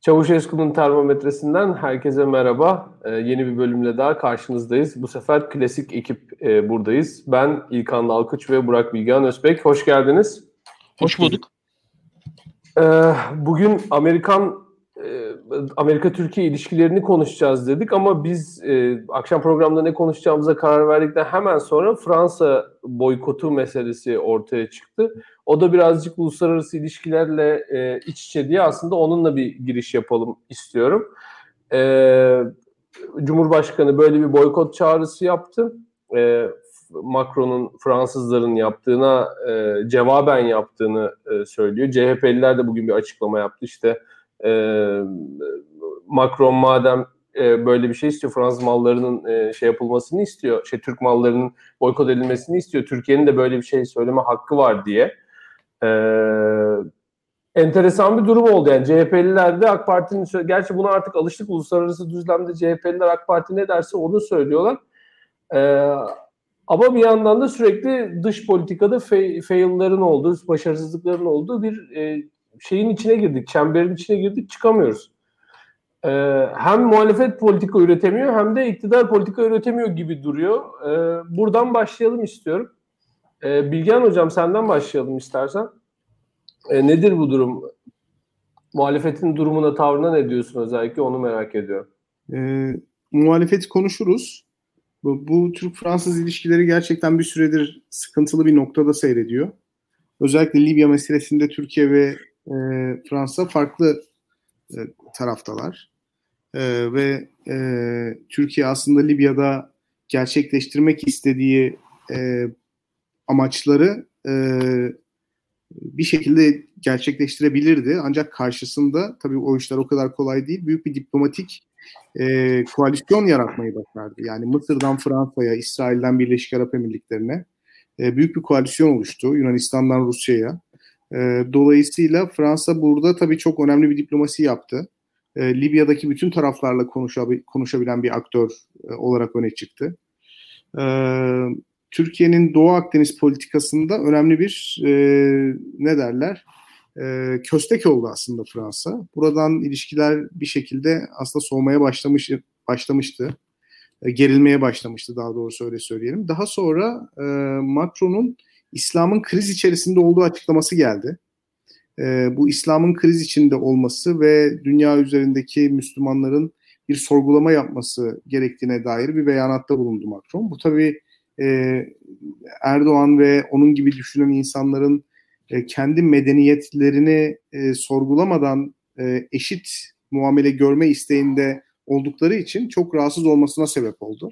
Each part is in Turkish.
Çavuşesku'nun termometresinden herkese merhaba. Ee, yeni bir bölümle daha karşınızdayız. Bu sefer klasik ekip e, buradayız. Ben İlkan Dalkuç ve Burak Bilgehan Özbek. Hoş geldiniz. Hoş bulduk. Ee, bugün Amerikan Amerika-Türkiye ilişkilerini konuşacağız dedik ama biz e, akşam programda ne konuşacağımıza karar verdikten hemen sonra Fransa boykotu meselesi ortaya çıktı. O da birazcık uluslararası ilişkilerle e, iç içe diye aslında onunla bir giriş yapalım istiyorum. E, Cumhurbaşkanı böyle bir boykot çağrısı yaptı. E, Macron'un Fransızların yaptığına e, cevaben yaptığını e, söylüyor. CHP'liler de bugün bir açıklama yaptı. İşte e, Macron madem e, böyle bir şey istiyor, Fransız mallarının e, şey yapılmasını istiyor, şey Türk mallarının boykot edilmesini istiyor. Türkiye'nin de böyle bir şey söyleme hakkı var diye. E, enteresan bir durum oldu yani CHP'liler de AK Parti'nin gerçi buna artık alıştık uluslararası düzlemde CHP'liler AK Parti ne derse onu söylüyorlar. Ee, ama bir yandan da sürekli dış politikada fail'ların olduğu, başarısızlıkların olduğu bir e, şeyin içine girdik, çemberin içine girdik, çıkamıyoruz. Ee, hem muhalefet politika üretemiyor hem de iktidar politika üretemiyor gibi duruyor. Ee, buradan başlayalım istiyorum. Ee, Bilgehan Hocam senden başlayalım istersen. Ee, nedir bu durum? Muhalefetin durumuna, tavrına ne diyorsun özellikle onu merak ediyorum. Ee, muhalefeti konuşuruz. Bu, bu Türk-Fransız ilişkileri gerçekten bir süredir sıkıntılı bir noktada seyrediyor. Özellikle Libya meselesinde Türkiye ve e, Fransa farklı e, taraftalar. E, ve e, Türkiye aslında Libya'da gerçekleştirmek istediği e, amaçları e, bir şekilde gerçekleştirebilirdi. Ancak karşısında tabii o işler o kadar kolay değil. Büyük bir diplomatik e, koalisyon yaratmayı başardı. Yani Mısır'dan Fransa'ya, İsrail'den Birleşik Arap Emirlikleri'ne e, büyük bir koalisyon oluştu. Yunanistan'dan Rusya'ya. E, dolayısıyla Fransa burada tabii çok önemli bir diplomasi yaptı. E, Libya'daki bütün taraflarla konuşabil, konuşabilen bir aktör e, olarak öne çıktı. E, Türkiye'nin Doğu Akdeniz politikasında önemli bir e, ne derler e, köstek oldu aslında Fransa. Buradan ilişkiler bir şekilde aslında soğumaya başlamış başlamıştı. E, gerilmeye başlamıştı daha doğrusu öyle söyleyelim. Daha sonra e, Macron'un İslam'ın kriz içerisinde olduğu açıklaması geldi. E, bu İslam'ın kriz içinde olması ve dünya üzerindeki Müslümanların bir sorgulama yapması gerektiğine dair bir beyanatta bulundu Macron. Bu tabii e, Erdoğan ve onun gibi düşünen insanların e, kendi medeniyetlerini e, sorgulamadan e, eşit muamele görme isteğinde oldukları için çok rahatsız olmasına sebep oldu.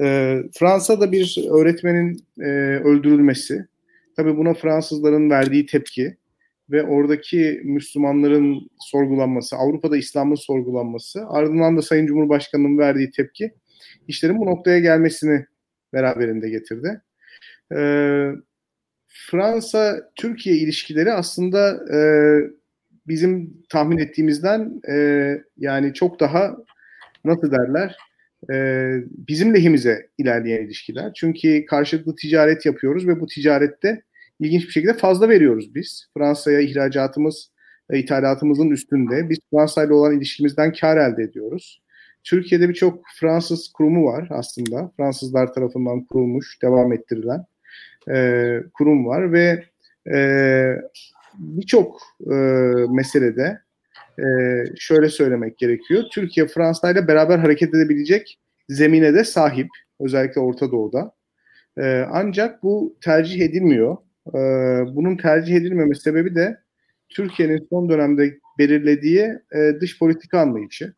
E, Fransa'da bir öğretmenin e, öldürülmesi, tabii buna Fransızların verdiği tepki ve oradaki Müslümanların sorgulanması, Avrupa'da İslam'ın sorgulanması, ardından da Sayın Cumhurbaşkanı'nın verdiği tepki işlerin bu noktaya gelmesini beraberinde getirdi. Ee, Fransa-Türkiye ilişkileri aslında e, bizim tahmin ettiğimizden e, yani çok daha nasıl derler e, bizim lehimize ilerleyen ilişkiler. Çünkü karşılıklı ticaret yapıyoruz ve bu ticarette ilginç bir şekilde fazla veriyoruz biz. Fransa'ya ihracatımız, e, ithalatımızın üstünde. Biz Fransa ile olan ilişkimizden kar elde ediyoruz. Türkiye'de birçok Fransız kurumu var aslında. Fransızlar tarafından kurulmuş, devam ettirilen e, kurum var ve e, birçok e, meselede e, şöyle söylemek gerekiyor. Türkiye Fransa ile beraber hareket edebilecek zemine de sahip. Özellikle Orta Doğu'da. E, ancak bu tercih edilmiyor. E, bunun tercih edilmeme sebebi de Türkiye'nin son dönemde belirlediği e, dış politika anlayışı.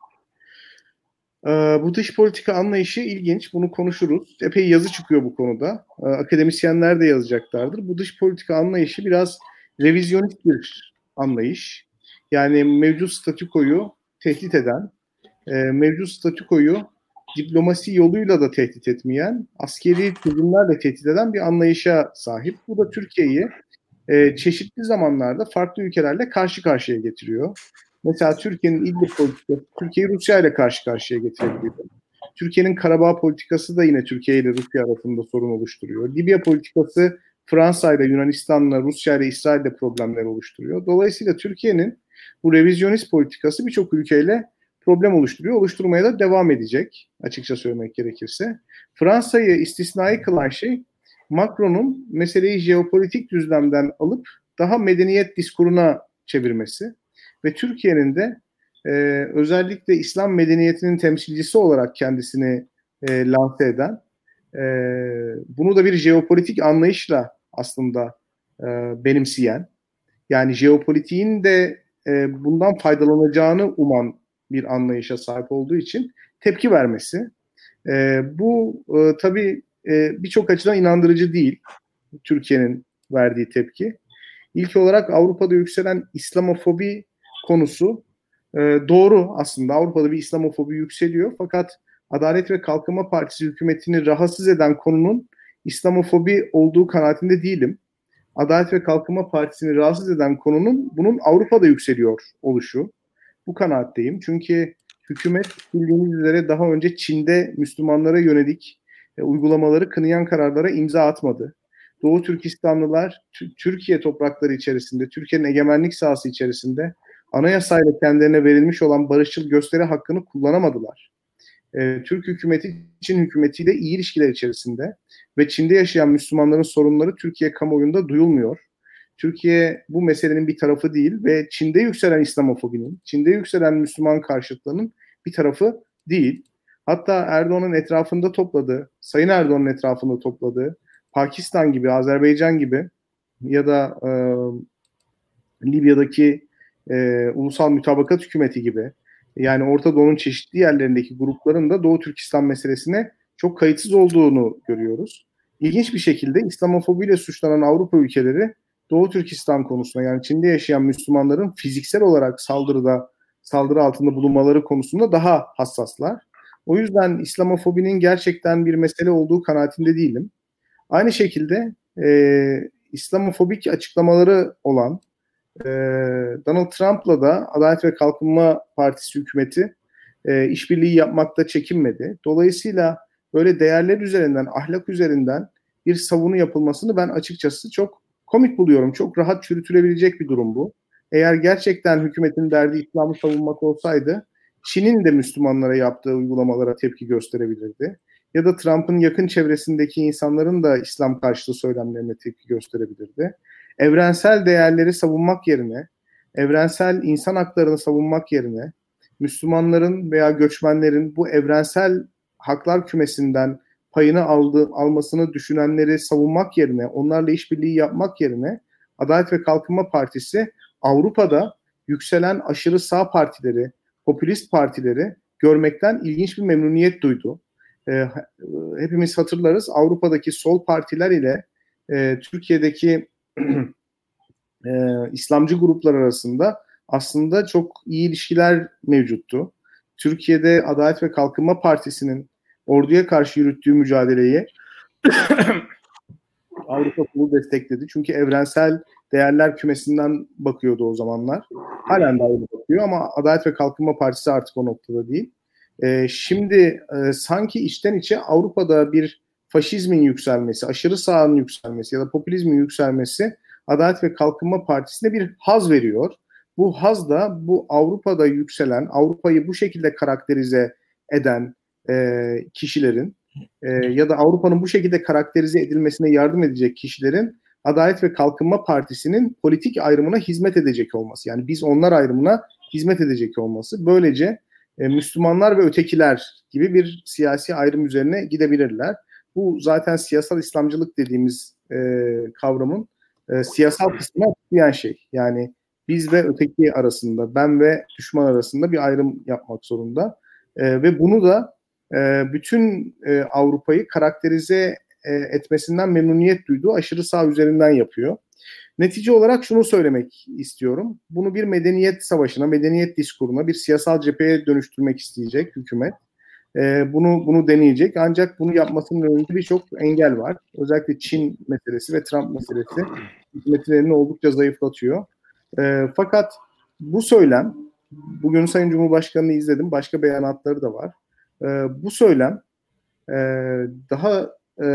E, bu dış politika anlayışı ilginç. Bunu konuşuruz. Epey yazı çıkıyor bu konuda. E, akademisyenler de yazacaklardır. Bu dış politika anlayışı biraz revizyonist bir anlayış. Yani mevcut statükoyu tehdit eden, e, mevcut statükoyu diplomasi yoluyla da tehdit etmeyen, askeri çözümlerle tehdit eden bir anlayışa sahip. Bu da Türkiye'yi e, çeşitli zamanlarda farklı ülkelerle karşı karşıya getiriyor. Mesela Türkiye'nin İdlib politikası Türkiye'yi Rusya ile karşı karşıya getirebiliyor. Türkiye'nin Karabağ politikası da yine Türkiye ile Rusya arasında sorun oluşturuyor. Libya politikası Fransa ile Yunanistan'la, Rusya ile İsrail ile problemler oluşturuyor. Dolayısıyla Türkiye'nin Bu revizyonist politikası birçok ülkeyle problem oluşturuyor. Oluşturmaya da devam edecek açıkça söylemek gerekirse. Fransa'yı istisnai kılan şey Macron'un meseleyi jeopolitik düzlemden alıp daha medeniyet diskuruna çevirmesi ve Türkiye'nin de e, özellikle İslam medeniyetinin temsilcisi olarak kendisini e, lanse eden e, bunu da bir jeopolitik anlayışla aslında e, benimseyen yani jeopolitiğin de e, bundan faydalanacağını uman bir anlayışa sahip olduğu için tepki vermesi. E, bu e, tabii e, birçok açıdan inandırıcı değil Türkiye'nin verdiği tepki. İlk olarak Avrupa'da yükselen İslamofobi konusu doğru aslında. Avrupa'da bir İslamofobi yükseliyor fakat Adalet ve Kalkınma Partisi hükümetini rahatsız eden konunun İslamofobi olduğu kanaatinde değilim. Adalet ve Kalkınma Partisi'ni rahatsız eden konunun bunun Avrupa'da yükseliyor oluşu. Bu kanaatteyim. Çünkü hükümet bildiğiniz üzere daha önce Çin'de Müslümanlara yönelik e, uygulamaları kınayan kararlara imza atmadı. Doğu Türkistanlılar Türkiye toprakları içerisinde, Türkiye'nin egemenlik sahası içerisinde anayasayla kendilerine verilmiş olan barışçıl gösteri hakkını kullanamadılar. Ee, Türk hükümeti Çin hükümetiyle iyi ilişkiler içerisinde ve Çin'de yaşayan Müslümanların sorunları Türkiye kamuoyunda duyulmuyor. Türkiye bu meselenin bir tarafı değil ve Çin'de yükselen İslamofobinin, Çin'de yükselen Müslüman karşıtlığının bir tarafı değil. Hatta Erdoğan'ın etrafında topladığı, Sayın Erdoğan'ın etrafında topladığı Pakistan gibi, Azerbaycan gibi ya da e, Libya'daki e, Ulusal Mütabakat Hükümeti gibi yani Orta Doğu'nun çeşitli yerlerindeki grupların da Doğu Türkistan meselesine çok kayıtsız olduğunu görüyoruz. İlginç bir şekilde İslamofobiyle suçlanan Avrupa ülkeleri Doğu Türkistan konusunda yani Çin'de yaşayan Müslümanların fiziksel olarak saldırıda saldırı altında bulunmaları konusunda daha hassaslar. O yüzden İslamofobinin gerçekten bir mesele olduğu kanaatinde değilim. Aynı şekilde e, İslamofobik açıklamaları olan e, Donald Trump'la da Adalet ve Kalkınma Partisi hükümeti e, işbirliği yapmakta çekinmedi. Dolayısıyla böyle değerler üzerinden, ahlak üzerinden bir savunu yapılmasını ben açıkçası çok komik buluyorum. Çok rahat çürütülebilecek bir durum bu. Eğer gerçekten hükümetin derdi İslam'ı savunmak olsaydı Çin'in de Müslümanlara yaptığı uygulamalara tepki gösterebilirdi. Ya da Trump'ın yakın çevresindeki insanların da İslam karşıtı söylemlerine tepki gösterebilirdi. Evrensel değerleri savunmak yerine, evrensel insan haklarını savunmak yerine Müslümanların veya göçmenlerin bu evrensel haklar kümesinden payını aldı, almasını düşünenleri savunmak yerine, onlarla işbirliği yapmak yerine Adalet ve Kalkınma Partisi Avrupa'da yükselen aşırı sağ partileri, popülist partileri görmekten ilginç bir memnuniyet duydu. E, hepimiz hatırlarız Avrupa'daki sol partiler ile e, Türkiye'deki e, İslamcı gruplar arasında aslında çok iyi ilişkiler mevcuttu. Türkiye'de Adalet ve Kalkınma Partisi'nin orduya karşı yürüttüğü mücadeleyi Avrupa Kolu destekledi. Çünkü evrensel değerler kümesinden bakıyordu o zamanlar. Halen de öyle bakıyor ama Adalet ve Kalkınma Partisi artık o noktada değil. E, şimdi e, sanki içten içe Avrupa'da bir faşizmin yükselmesi, aşırı sağın yükselmesi ya da popülizmin yükselmesi Adalet ve Kalkınma Partisi'ne bir haz veriyor. Bu haz da bu Avrupa'da yükselen, Avrupa'yı bu şekilde karakterize eden e, kişilerin e, ya da Avrupa'nın bu şekilde karakterize edilmesine yardım edecek kişilerin Adalet ve Kalkınma Partisi'nin politik ayrımına hizmet edecek olması. Yani biz onlar ayrımına hizmet edecek olması. Böylece e, Müslümanlar ve ötekiler gibi bir siyasi ayrım üzerine gidebilirler. Bu zaten siyasal İslamcılık dediğimiz e, kavramın e, siyasal kısmına açıklayan şey. Yani biz ve öteki arasında, ben ve düşman arasında bir ayrım yapmak zorunda. E, ve bunu da e, bütün e, Avrupa'yı karakterize e, etmesinden memnuniyet duyduğu aşırı sağ üzerinden yapıyor. Netice olarak şunu söylemek istiyorum. Bunu bir medeniyet savaşına, medeniyet diskuruna, bir siyasal cepheye dönüştürmek isteyecek hükümet. Ee, bunu bunu deneyecek. Ancak bunu yapmasının önünde birçok engel var. Özellikle Çin meselesi ve Trump meselesi hükümetlerini oldukça zayıflatıyor. Ee, fakat bu söylem, bugün Sayın Cumhurbaşkanı'nı izledim, başka beyanatları da var. Ee, bu söylem e, daha e,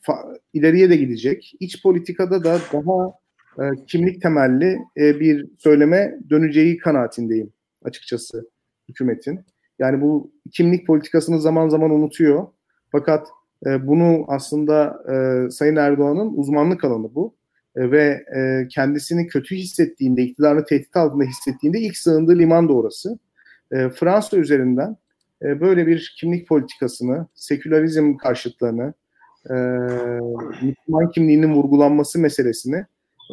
fa, ileriye de gidecek. İç politikada da daha e, kimlik temelli e, bir söyleme döneceği kanaatindeyim açıkçası hükümetin. Yani bu kimlik politikasını zaman zaman unutuyor. Fakat e, bunu aslında e, Sayın Erdoğan'ın uzmanlık alanı bu. E, ve e, kendisini kötü hissettiğinde, iktidarını tehdit altında hissettiğinde ilk sığındığı liman da orası. E, Fransa üzerinden e, böyle bir kimlik politikasını, sekülerizm karşıtlarını, e, Müslüman kimliğinin vurgulanması meselesini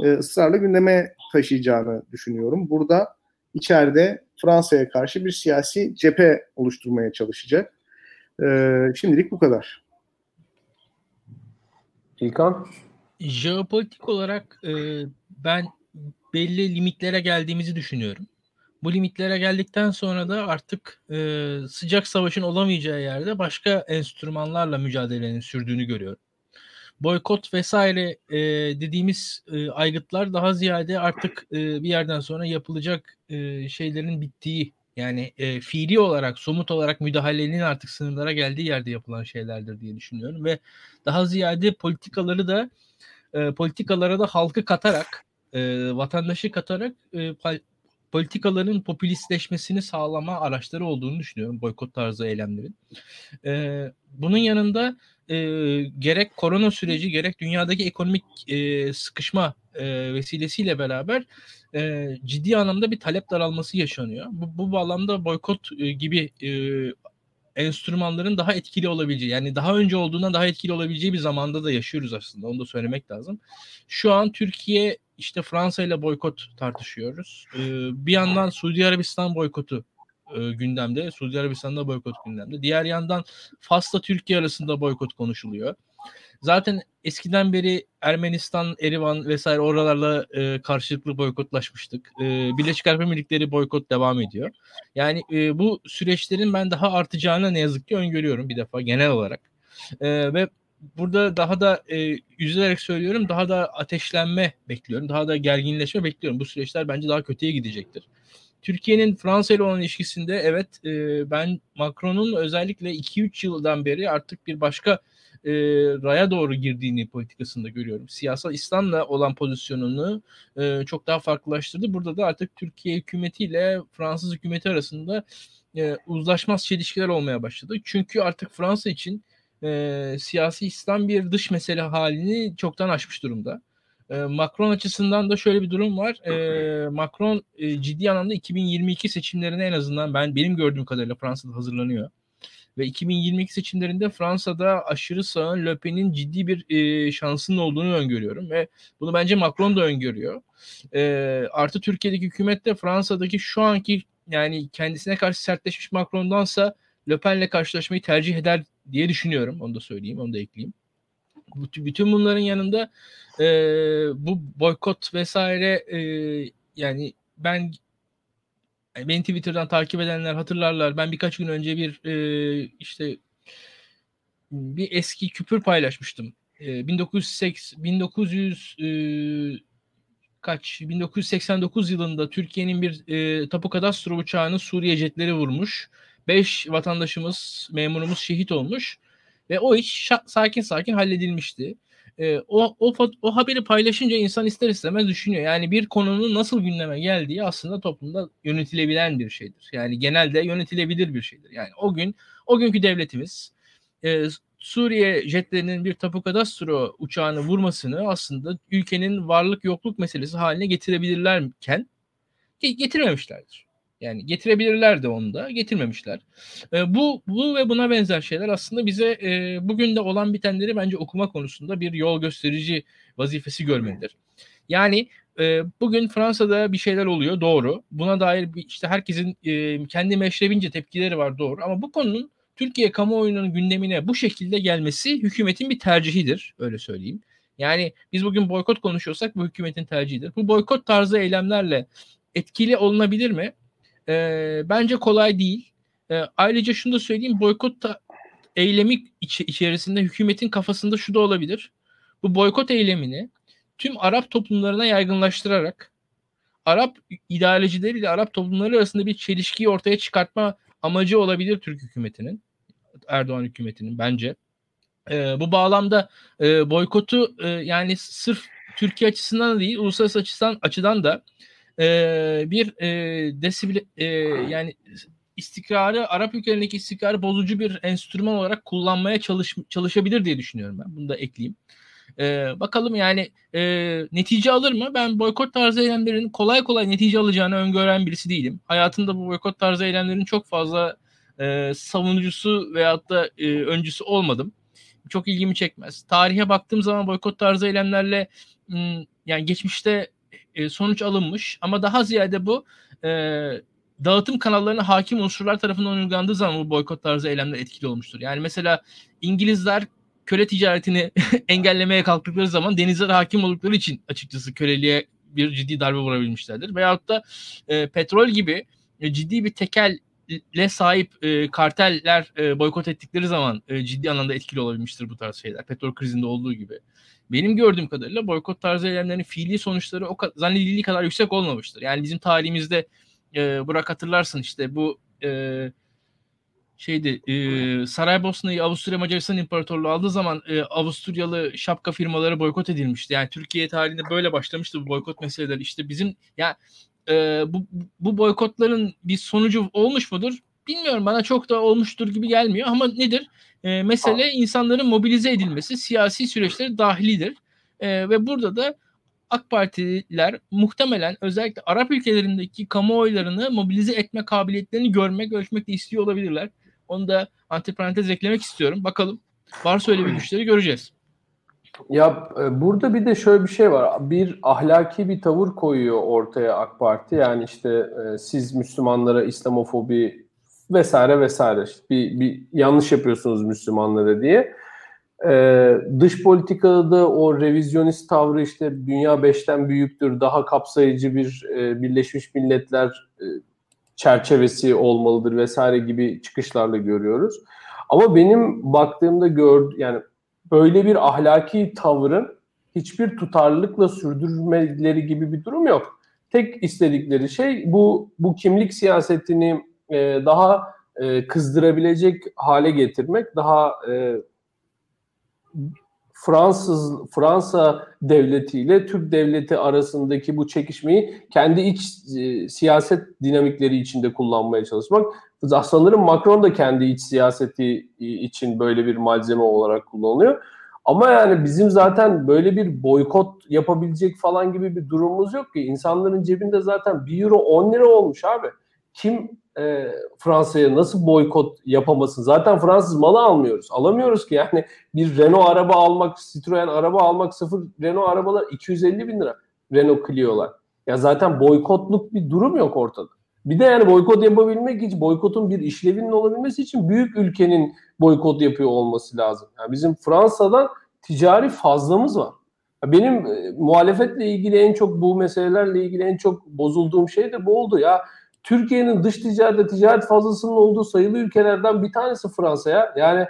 e, ısrarla gündeme taşıyacağını düşünüyorum. Burada içeride Fransa'ya karşı bir siyasi cephe oluşturmaya çalışacak. E, şimdilik bu kadar. İlkan? Jeopolitik olarak e, ben belli limitlere geldiğimizi düşünüyorum. Bu limitlere geldikten sonra da artık e, sıcak savaşın olamayacağı yerde başka enstrümanlarla mücadelenin sürdüğünü görüyorum. Boykot vesaire e, dediğimiz e, aygıtlar daha ziyade artık e, bir yerden sonra yapılacak e, şeylerin bittiği yani e, fiili olarak somut olarak müdahalenin artık sınırlara geldiği yerde yapılan şeylerdir diye düşünüyorum ve daha ziyade politikaları da e, politikalara da halkı katarak e, vatandaşı katarak e, politikaların popülistleşmesini sağlama araçları olduğunu düşünüyorum boykot tarzı eylemlerin. E, bunun yanında e, gerek korona süreci gerek dünyadaki ekonomik e, sıkışma e, vesilesiyle beraber e, ciddi anlamda bir talep daralması yaşanıyor. Bu, bu bağlamda boykot e, gibi e, enstrümanların daha etkili olabileceği yani daha önce olduğundan daha etkili olabileceği bir zamanda da yaşıyoruz aslında onu da söylemek lazım. Şu an Türkiye işte Fransa ile boykot tartışıyoruz. Ee, bir yandan Suudi Arabistan boykotu e, gündemde. Suudi Arabistan'da boykot gündemde. Diğer yandan Fas'la Türkiye arasında boykot konuşuluyor. Zaten eskiden beri Ermenistan, Erivan vesaire oralarla e, karşılıklı boykotlaşmıştık. E, Birleşik Arap Emirlikleri boykot devam ediyor. Yani e, bu süreçlerin ben daha artacağını ne yazık ki öngörüyorum bir defa genel olarak. E, ve burada daha da e, üzülerek söylüyorum daha da ateşlenme bekliyorum. Daha da gerginleşme bekliyorum. Bu süreçler bence daha kötüye gidecektir. Türkiye'nin Fransa ile olan ilişkisinde evet e, ben Macron'un özellikle 2-3 yıldan beri artık bir başka e, raya doğru girdiğini politikasında görüyorum. Siyasal İslam'la olan pozisyonunu e, çok daha farklılaştırdı. Burada da artık Türkiye hükümetiyle Fransız hükümeti arasında e, uzlaşmaz çelişkiler olmaya başladı. Çünkü artık Fransa için e, siyasi İslam bir dış mesele halini çoktan aşmış durumda. E, Macron açısından da şöyle bir durum var. E, Macron e, ciddi anlamda 2022 seçimlerine en azından ben benim gördüğüm kadarıyla Fransa'da hazırlanıyor. Ve 2022 seçimlerinde Fransa'da aşırı sağın Le Pen'in ciddi bir e, şansının olduğunu öngörüyorum. Ve bunu bence Macron da öngörüyor. E, artı Türkiye'deki hükümet de Fransa'daki şu anki yani kendisine karşı sertleşmiş Macron'dansa Le Pen'le karşılaşmayı tercih eder diye düşünüyorum. Onu da söyleyeyim, onu da ekleyeyim. Bütün bunların yanında e, bu boykot vesaire e, yani ben beni Twitter'dan takip edenler hatırlarlar. Ben birkaç gün önce bir e, işte bir eski küpür paylaşmıştım. E, 1980 1900 e, kaç 1989 yılında Türkiye'nin bir e, tapu kadastro uçağını Suriye jetleri vurmuş. 5 vatandaşımız, memurumuz şehit olmuş ve o iş sakin sakin halledilmişti. E, o, o, o haberi paylaşınca insan ister istemez düşünüyor. Yani bir konunun nasıl gündeme geldiği aslında toplumda yönetilebilen bir şeydir. Yani genelde yönetilebilir bir şeydir. Yani o gün o günkü devletimiz e, Suriye jetlerinin bir tapu kadastro uçağını vurmasını aslında ülkenin varlık yokluk meselesi haline getirebilirlerken getirmemişlerdir. Yani getirebilirler de onu da getirmemişler. E, bu bu ve buna benzer şeyler aslında bize e, bugün de olan bitenleri bence okuma konusunda bir yol gösterici vazifesi görmelidir. Yani e, bugün Fransa'da bir şeyler oluyor doğru. Buna dair bir, işte herkesin e, kendi meşrebince tepkileri var doğru. Ama bu konunun Türkiye kamuoyunun gündemine bu şekilde gelmesi hükümetin bir tercihidir öyle söyleyeyim. Yani biz bugün boykot konuşuyorsak bu hükümetin tercihidir. Bu boykot tarzı eylemlerle etkili olunabilir mi? E, bence kolay değil. E, ayrıca şunu da söyleyeyim boykot da, eylemi iç, içerisinde hükümetin kafasında şu da olabilir. Bu boykot eylemini tüm Arap toplumlarına yaygınlaştırarak Arap ideolojileriyle Arap toplumları arasında bir çelişkiyi ortaya çıkartma amacı olabilir Türk hükümetinin. Erdoğan hükümetinin bence. E, bu bağlamda e, boykotu e, yani sırf Türkiye açısından da değil, uluslararası açıdan açıdan da e, bir e, desibil e, yani istikrarı Arap ülkelerindeki istikrarı bozucu bir enstrüman olarak kullanmaya çalış, çalışabilir diye düşünüyorum ben. Bunu da ekleyeyim. Ee, bakalım yani e, netice alır mı? Ben boykot tarzı eylemlerin kolay kolay netice alacağını öngören birisi değilim. Hayatımda bu boykot tarzı eylemlerin çok fazla e, savunucusu veyahut da e, öncüsü olmadım. Çok ilgimi çekmez. Tarihe baktığım zaman boykot tarzı eylemlerle yani geçmişte e, sonuç alınmış ama daha ziyade bu e, dağıtım kanallarına hakim unsurlar tarafından uygulandığı zaman bu boykot tarzı eylemler etkili olmuştur. Yani mesela İngilizler köle ticaretini engellemeye kalktıkları zaman denizlere hakim oldukları için açıkçası köleliğe bir ciddi darbe vurabilmişlerdir. Veyahut da e, petrol gibi e, ciddi bir tekelle sahip e, karteller e, boykot ettikleri zaman e, ciddi anlamda etkili olabilmiştir bu tarz şeyler. Petrol krizinde olduğu gibi. Benim gördüğüm kadarıyla boykot tarzı eylemlerin fiili sonuçları o kadar, zannedildiği kadar yüksek olmamıştır. Yani bizim tarihimizde e, Burak hatırlarsın işte bu e, şeydi e, Saraybosna'yı Avusturya Macaristan İmparatorluğu aldığı zaman e, Avusturyalı şapka firmaları boykot edilmişti. Yani Türkiye tarihinde böyle başlamıştı bu boykot meseleleri. İşte bizim ya e, bu, bu boykotların bir sonucu olmuş mudur? Bilmiyorum bana çok da olmuştur gibi gelmiyor ama nedir? E, mesele insanların mobilize edilmesi siyasi süreçlere dahilidir. E, ve burada da AK Partililer muhtemelen özellikle Arap ülkelerindeki kamuoylarını mobilize etme kabiliyetlerini görmek, ölçmek de istiyor olabilirler. Onu da antiparantez eklemek istiyorum. Bakalım. Varsa öyle bir güçleri göreceğiz. Ya e, burada bir de şöyle bir şey var. Bir ahlaki bir tavır koyuyor ortaya AK Parti. Yani işte e, siz Müslümanlara İslamofobi vesaire vesaire işte bir, bir yanlış yapıyorsunuz Müslümanlara diye. Ee, dış politikada o revizyonist tavrı işte dünya beşten büyüktür, daha kapsayıcı bir e, Birleşmiş Milletler e, çerçevesi olmalıdır vesaire gibi çıkışlarla görüyoruz. Ama benim baktığımda gör yani böyle bir ahlaki tavırın hiçbir tutarlılıkla sürdürmeleri gibi bir durum yok. Tek istedikleri şey bu bu kimlik siyasetini e, daha e, kızdırabilecek hale getirmek, daha e, Fransız Fransa devletiyle Türk devleti arasındaki bu çekişmeyi kendi iç e, siyaset dinamikleri içinde kullanmaya çalışmak. Sanırım Macron da kendi iç siyaseti için böyle bir malzeme olarak kullanılıyor. Ama yani bizim zaten böyle bir boykot yapabilecek falan gibi bir durumumuz yok ki. İnsanların cebinde zaten 1 euro 10 lira olmuş abi. Kim e, Fransa'ya nasıl boykot yapamasın? Zaten Fransız malı almıyoruz. Alamıyoruz ki yani bir Renault araba almak, Citroen araba almak sıfır Renault arabalar 250 bin lira. Renault Clio'lar. Ya zaten boykotluk bir durum yok ortada. Bir de yani boykot yapabilmek için, boykotun bir işlevinin olabilmesi için büyük ülkenin boykot yapıyor olması lazım. Yani bizim Fransa'dan ticari fazlamız var. Benim e, muhalefetle ilgili en çok bu meselelerle ilgili en çok bozulduğum şey de bu oldu ya. Türkiye'nin dış ticarette ticaret fazlasının olduğu sayılı ülkelerden bir tanesi Fransa'ya. Yani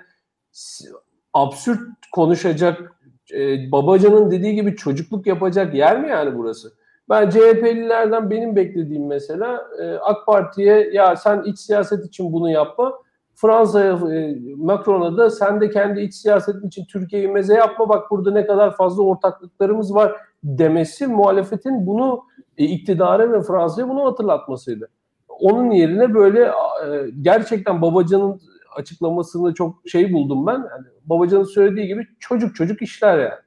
absürt konuşacak, e, Babacan'ın dediği gibi çocukluk yapacak yer mi yani burası? Ben CHP'lilerden benim beklediğim mesela e, AK Parti'ye ya sen iç siyaset için bunu yapma. Fransa'ya e, Macron'a da sen de kendi iç siyasetin için Türkiye'yi meze yapma bak burada ne kadar fazla ortaklıklarımız var demesi muhalefetin bunu e, iktidara ve Fransa'ya bunu hatırlatmasıydı. Onun yerine böyle e, gerçekten Babacan'ın açıklamasını çok şey buldum ben. Yani Babacan'ın söylediği gibi çocuk çocuk işler yani.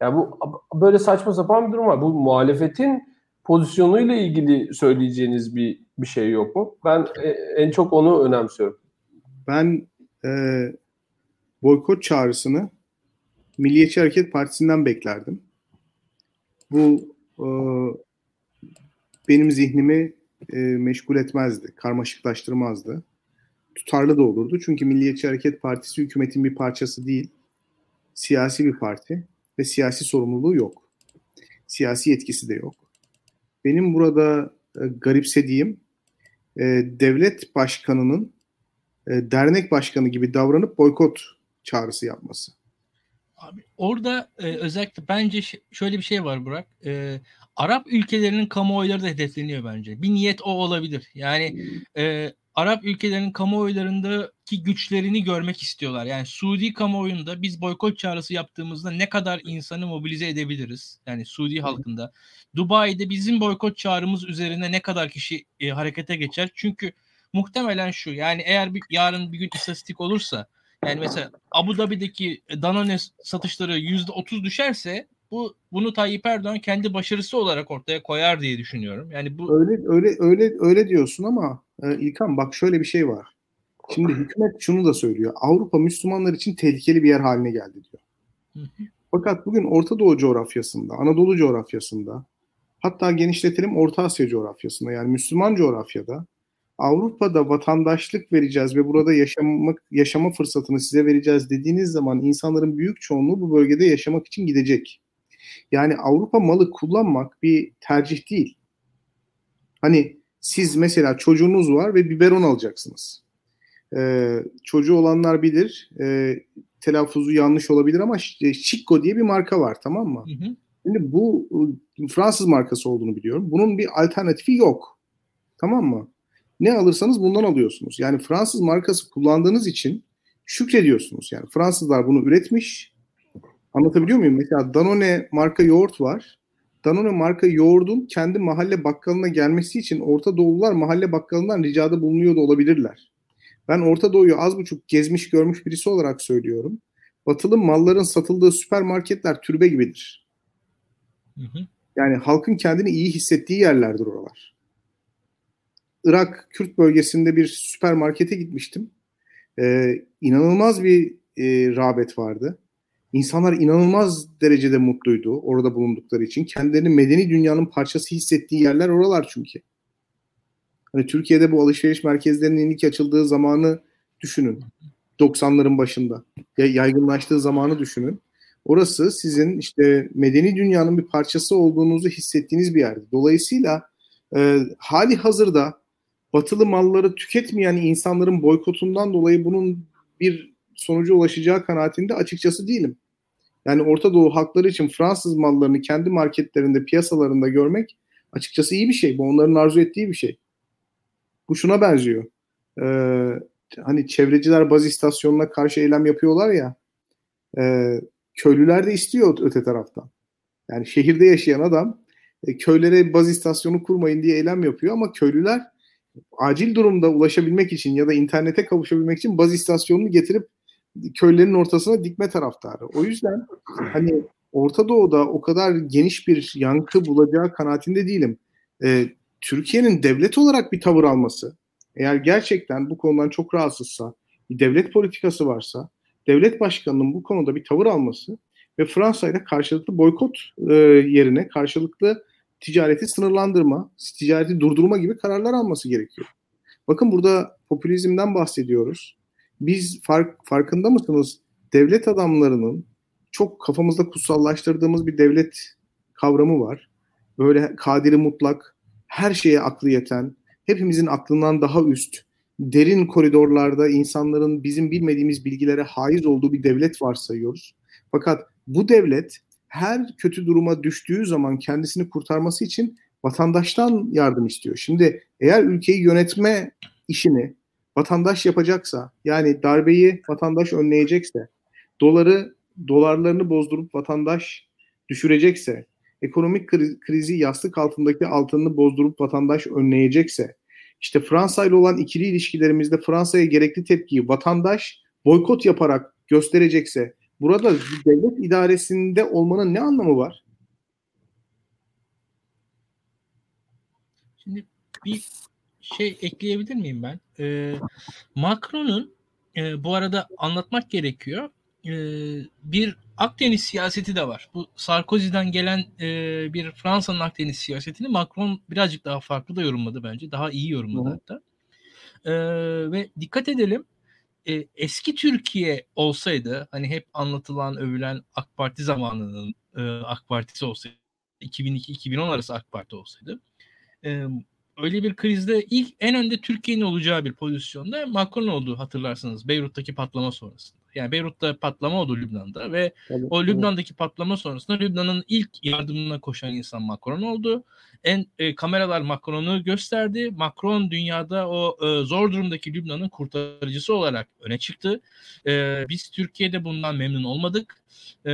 Yani bu böyle saçma sapan bir durum var. Bu muhalefetin pozisyonuyla ilgili söyleyeceğiniz bir bir şey yok mu? Ben e, en çok onu önemsiyorum. Ben e, boykot çağrısını Milliyetçi Hareket Partisi'nden beklerdim. Bu e, benim zihnimi e, meşgul etmezdi, karmaşıklaştırmazdı. Tutarlı da olurdu. Çünkü Milliyetçi Hareket Partisi hükümetin bir parçası değil. Siyasi bir parti ve siyasi sorumluluğu yok. Siyasi yetkisi de yok. Benim burada e, garipsediğim e, devlet başkanının e, dernek başkanı gibi davranıp boykot çağrısı yapması. Abi orada e, özellikle bence şöyle bir şey var Burak. E, Arap ülkelerinin kamuoyları da hedefleniyor bence. Bir niyet o olabilir. Yani e, Arap ülkelerinin kamuoylarındaki güçlerini görmek istiyorlar. Yani Suudi kamuoyunda biz boykot çağrısı yaptığımızda ne kadar insanı mobilize edebiliriz? Yani Suudi halkında. Dubai'de bizim boykot çağrımız üzerine ne kadar kişi e, harekete geçer? Çünkü muhtemelen şu yani eğer bir, yarın bir gün istatistik olursa yani mesela Abu Dhabi'deki Danone satışları %30 düşerse bu bunu Tayyip Erdoğan kendi başarısı olarak ortaya koyar diye düşünüyorum. Yani bu öyle öyle öyle öyle diyorsun ama e, İlkan bak şöyle bir şey var. Şimdi hükümet şunu da söylüyor. Avrupa Müslümanlar için tehlikeli bir yer haline geldi diyor. Fakat bugün Orta Doğu coğrafyasında, Anadolu coğrafyasında, hatta genişletelim Orta Asya coğrafyasında yani Müslüman coğrafyada Avrupa'da vatandaşlık vereceğiz ve burada yaşamak yaşama fırsatını size vereceğiz dediğiniz zaman insanların büyük çoğunluğu bu bölgede yaşamak için gidecek. Yani Avrupa malı kullanmak bir tercih değil. Hani siz mesela çocuğunuz var ve biberon alacaksınız. Ee, çocuğu olanlar bilir. E, telaffuzu yanlış olabilir ama Chico diye bir marka var tamam mı? Hı hı. Şimdi bu Fransız markası olduğunu biliyorum. Bunun bir alternatifi yok. Tamam mı? Ne alırsanız bundan alıyorsunuz. Yani Fransız markası kullandığınız için şükrediyorsunuz. Yani Fransızlar bunu üretmiş. Anlatabiliyor muyum? Mesela Danone marka yoğurt var. Danone marka yoğurdun kendi mahalle bakkalına gelmesi için Orta Doğulular mahalle bakkalından ricada bulunuyor da olabilirler. Ben Orta Doğu'yu az buçuk gezmiş görmüş birisi olarak söylüyorum. Batılı malların satıldığı süpermarketler türbe gibidir. Hı hı. Yani halkın kendini iyi hissettiği yerlerdir oralar. Irak Kürt bölgesinde bir süpermarkete gitmiştim. Ee, inanılmaz bir e, rağbet vardı. İnsanlar inanılmaz derecede mutluydu orada bulundukları için. Kendilerini medeni dünyanın parçası hissettiği yerler oralar çünkü. Hani Türkiye'de bu alışveriş merkezlerinin ilk açıldığı zamanı düşünün. 90'ların başında. Yaygınlaştığı zamanı düşünün. Orası sizin işte medeni dünyanın bir parçası olduğunuzu hissettiğiniz bir yerdi. Dolayısıyla e, hali hazırda batılı malları tüketmeyen insanların boykotundan dolayı bunun bir sonuca ulaşacağı kanaatinde açıkçası değilim. Yani Orta Doğu halkları için Fransız mallarını kendi marketlerinde, piyasalarında görmek açıkçası iyi bir şey. Bu onların arzu ettiği bir şey. Bu şuna benziyor. Ee, hani çevreciler baz istasyonuna karşı eylem yapıyorlar ya. E, köylüler de istiyor öte taraftan. Yani şehirde yaşayan adam e, köylere baz istasyonu kurmayın diye eylem yapıyor ama köylüler acil durumda ulaşabilmek için ya da internete kavuşabilmek için baz istasyonunu getirip köylerin ortasına dikme taraftarı. O yüzden hani Orta Doğu'da o kadar geniş bir yankı bulacağı kanaatinde değilim. Ee, Türkiye'nin devlet olarak bir tavır alması, eğer gerçekten bu konudan çok rahatsızsa, bir devlet politikası varsa, devlet başkanının bu konuda bir tavır alması ve Fransa ile karşılıklı boykot e, yerine karşılıklı ticareti sınırlandırma, ticareti durdurma gibi kararlar alması gerekiyor. Bakın burada popülizmden bahsediyoruz. Biz fark, farkında mısınız? Devlet adamlarının çok kafamızda kutsallaştırdığımız bir devlet kavramı var. Böyle kadiri mutlak, her şeye aklı yeten, hepimizin aklından daha üst, derin koridorlarda insanların bizim bilmediğimiz bilgilere haiz olduğu bir devlet varsayıyoruz. Fakat bu devlet her kötü duruma düştüğü zaman kendisini kurtarması için vatandaştan yardım istiyor. Şimdi eğer ülkeyi yönetme işini vatandaş yapacaksa, yani darbeyi vatandaş önleyecekse, doları dolarlarını bozdurup vatandaş düşürecekse, ekonomik krizi yastık altındaki altınını bozdurup vatandaş önleyecekse, işte Fransa ile olan ikili ilişkilerimizde Fransa'ya gerekli tepkiyi vatandaş boykot yaparak gösterecekse, burada devlet idaresinde olmanın ne anlamı var? Şimdi bir şey ekleyebilir miyim ben? Ee, Macron'un e, bu arada anlatmak gerekiyor. E, bir Akdeniz siyaseti de var. Bu Sarkozy'den gelen e, bir Fransa'nın Akdeniz siyasetini Macron birazcık daha farklı da yorumladı bence. Daha iyi yorumladı Hı. hatta. E, ve dikkat edelim e, eski Türkiye olsaydı hani hep anlatılan övülen AK Parti zamanının e, AK Partisi olsaydı 2002-2010 arası AK Parti olsaydı e, öyle bir krizde ilk en önde Türkiye'nin olacağı bir pozisyonda Macron oldu hatırlarsınız Beyrut'taki patlama sonrasında. Yani Beyrut'ta patlama oldu Lübnan'da ve evet, o Lübnan'daki evet. patlama sonrasında Lübnan'ın ilk yardımına koşan insan Macron oldu. en e, kameralar Macron'u gösterdi. Macron dünyada o e, zor durumdaki Lübnan'ın kurtarıcısı olarak öne çıktı. E, biz Türkiye'de bundan memnun olmadık. E,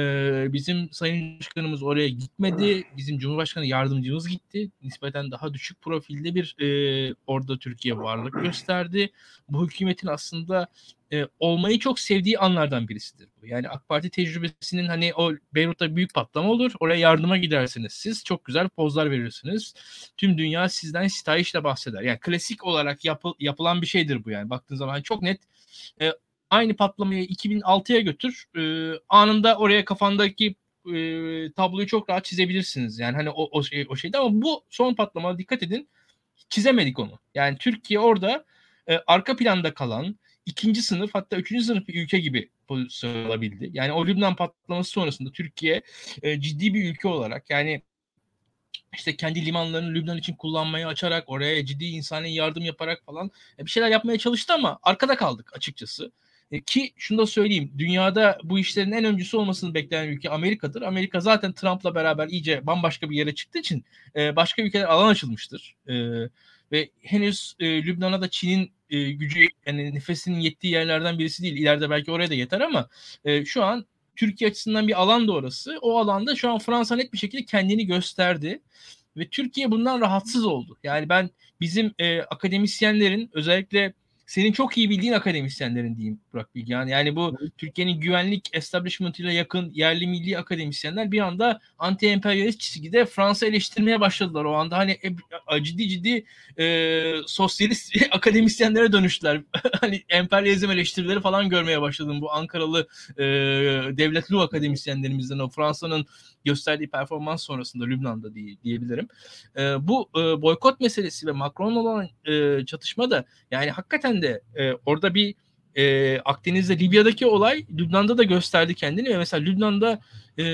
bizim Sayın Başkanımız oraya gitmedi. Bizim Cumhurbaşkanı yardımcımız gitti. Nispeten daha düşük profilde bir e, orada Türkiye varlık gösterdi. Bu hükümetin aslında e, olmayı çok sevdiği anlardan birisidir bu. Yani AK Parti tecrübesinin hani o Beyrut'ta büyük patlama olur. Oraya yardıma gidersiniz. Siz çok güzel pozlar verirsiniz. Tüm dünya sizden sitayişle bahseder. Yani klasik olarak yapı, yapılan bir şeydir bu yani. Baktığın zaman hani çok net e, aynı patlamayı 2006'ya götür. E, anında oraya kafandaki e, tabloyu çok rahat çizebilirsiniz. Yani hani o, o, şey, o şeyde ama bu son patlama dikkat edin çizemedik onu. Yani Türkiye orada e, arka planda kalan ikinci sınıf hatta üçüncü sınıf bir ülke gibi pozisyon alabildi. Yani o Lübnan patlaması sonrasında Türkiye e, ciddi bir ülke olarak yani işte kendi limanlarını Lübnan için kullanmaya açarak oraya ciddi insani yardım yaparak falan e, bir şeyler yapmaya çalıştı ama arkada kaldık açıkçası. E, ki şunu da söyleyeyim. Dünyada bu işlerin en öncüsü olmasını bekleyen ülke Amerika'dır. Amerika zaten Trump'la beraber iyice bambaşka bir yere çıktığı için e, başka ülkeler alan açılmıştır. Ve henüz Lübnan'a da Çin'in e, gücü yani nefesinin yettiği yerlerden birisi değil. İleride belki oraya da yeter ama e, şu an Türkiye açısından bir alan da orası. O alanda şu an Fransa net bir şekilde kendini gösterdi ve Türkiye bundan rahatsız oldu. Yani ben bizim e, akademisyenlerin özellikle senin çok iyi bildiğin akademisyenlerin diyeyim Burak Bilgehan. Yani bu Türkiye'nin güvenlik establishment'ıyla yakın yerli milli akademisyenler bir anda anti-emperyalist çizgide Fransa eleştirmeye başladılar. O anda hani e, ciddi ciddi e, sosyalist akademisyenlere dönüştüler. hani emperyalizm eleştirileri falan görmeye başladım. Bu Ankaralı e, devletli akademisyenlerimizden o Fransa'nın gösterdiği performans sonrasında Lübnan'da diye, diyebilirim. E, bu e, boykot meselesi ve Macron olan e, çatışma da yani hakikaten de e, orada bir e, Akdeniz'de Libya'daki olay Lübnan'da da gösterdi kendini ve mesela Lübnan'da e,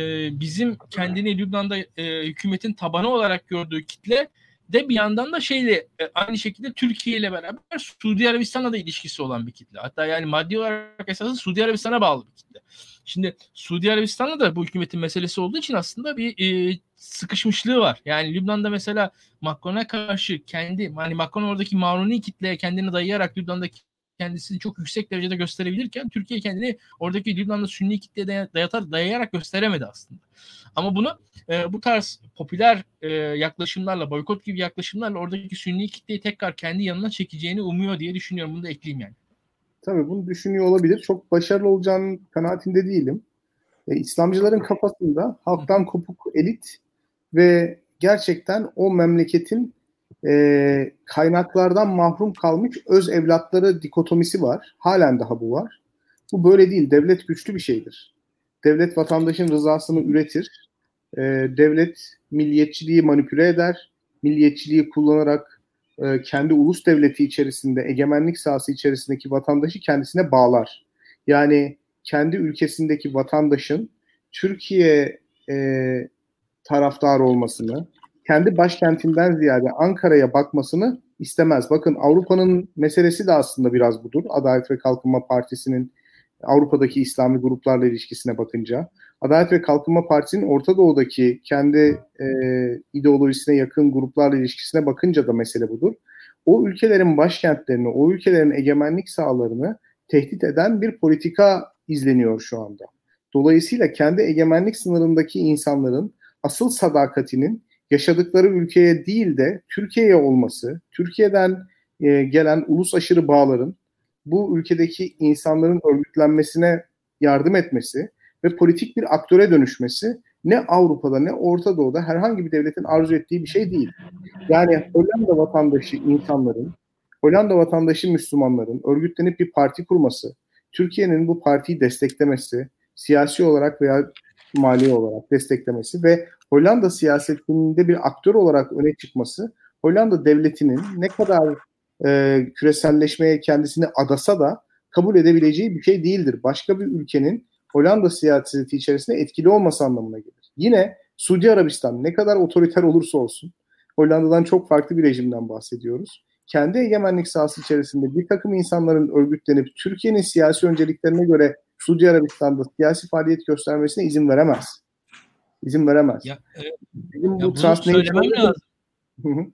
bizim kendini Lübnan'da e, hükümetin tabanı olarak gördüğü kitle de bir yandan da şeyle e, aynı şekilde Türkiye ile beraber Suudi Arabistan'la da ilişkisi olan bir kitle. Hatta yani maddi olarak esasında Suudi Arabistan'a bağlı bir kitle. Şimdi Suudi Arabistan'la da bu hükümetin meselesi olduğu için aslında bir e, sıkışmışlığı var. Yani Lübnan'da mesela Macron'a karşı kendi hani Macron oradaki Maruni kitleye kendini dayayarak Lübnan'daki kendisini çok yüksek derecede gösterebilirken Türkiye kendini oradaki Lübnan'da Sünni kitleye dayatar, dayayarak gösteremedi aslında. Ama bunu e, bu tarz popüler e, yaklaşımlarla, boykot gibi yaklaşımlarla oradaki Sünni kitleyi tekrar kendi yanına çekeceğini umuyor diye düşünüyorum. Bunu da ekleyeyim yani. Tabii bunu düşünüyor olabilir. Çok başarılı olacağının kanaatinde değilim. E, İslamcıların kafasında halktan kopuk elit ve gerçekten o memleketin e, kaynaklardan mahrum kalmış öz evlatları dikotomisi var. Halen daha bu var. Bu böyle değil. Devlet güçlü bir şeydir. Devlet vatandaşın rızasını üretir. E, devlet milliyetçiliği manipüle eder. Milliyetçiliği kullanarak e, kendi ulus devleti içerisinde, egemenlik sahası içerisindeki vatandaşı kendisine bağlar. Yani kendi ülkesindeki vatandaşın Türkiye e, taraftar olmasını, kendi başkentinden ziyade Ankara'ya bakmasını istemez. Bakın Avrupa'nın meselesi de aslında biraz budur. Adalet ve Kalkınma Partisi'nin Avrupa'daki İslami gruplarla ilişkisine bakınca. Adalet ve Kalkınma Partisi'nin Orta Doğu'daki kendi e, ideolojisine yakın gruplarla ilişkisine bakınca da mesele budur. O ülkelerin başkentlerini, o ülkelerin egemenlik sahalarını tehdit eden bir politika izleniyor şu anda. Dolayısıyla kendi egemenlik sınırındaki insanların asıl sadakatinin yaşadıkları ülkeye değil de Türkiye'ye olması, Türkiye'den e, gelen ulus aşırı bağların bu ülkedeki insanların örgütlenmesine yardım etmesi ve politik bir aktöre dönüşmesi ne Avrupa'da ne Orta Doğu'da herhangi bir devletin arzu ettiği bir şey değil. Yani Hollanda vatandaşı insanların, Hollanda vatandaşı Müslümanların örgütlenip bir parti kurması, Türkiye'nin bu partiyi desteklemesi, siyasi olarak veya mali olarak desteklemesi ve Hollanda siyasetinde bir aktör olarak öne çıkması Hollanda devletinin ne kadar e, küreselleşmeye kendisini adasa da kabul edebileceği bir şey değildir. Başka bir ülkenin Hollanda siyaseti içerisinde etkili olması anlamına gelir. Yine Suudi Arabistan ne kadar otoriter olursa olsun Hollanda'dan çok farklı bir rejimden bahsediyoruz. Kendi egemenlik sahası içerisinde bir takım insanların örgütlenip Türkiye'nin siyasi önceliklerine göre Suudi Arabistan'da siyasi faaliyet göstermesine izin veremez. İzin veremez. Ya, e, Bizim ya bu söylemem lazım.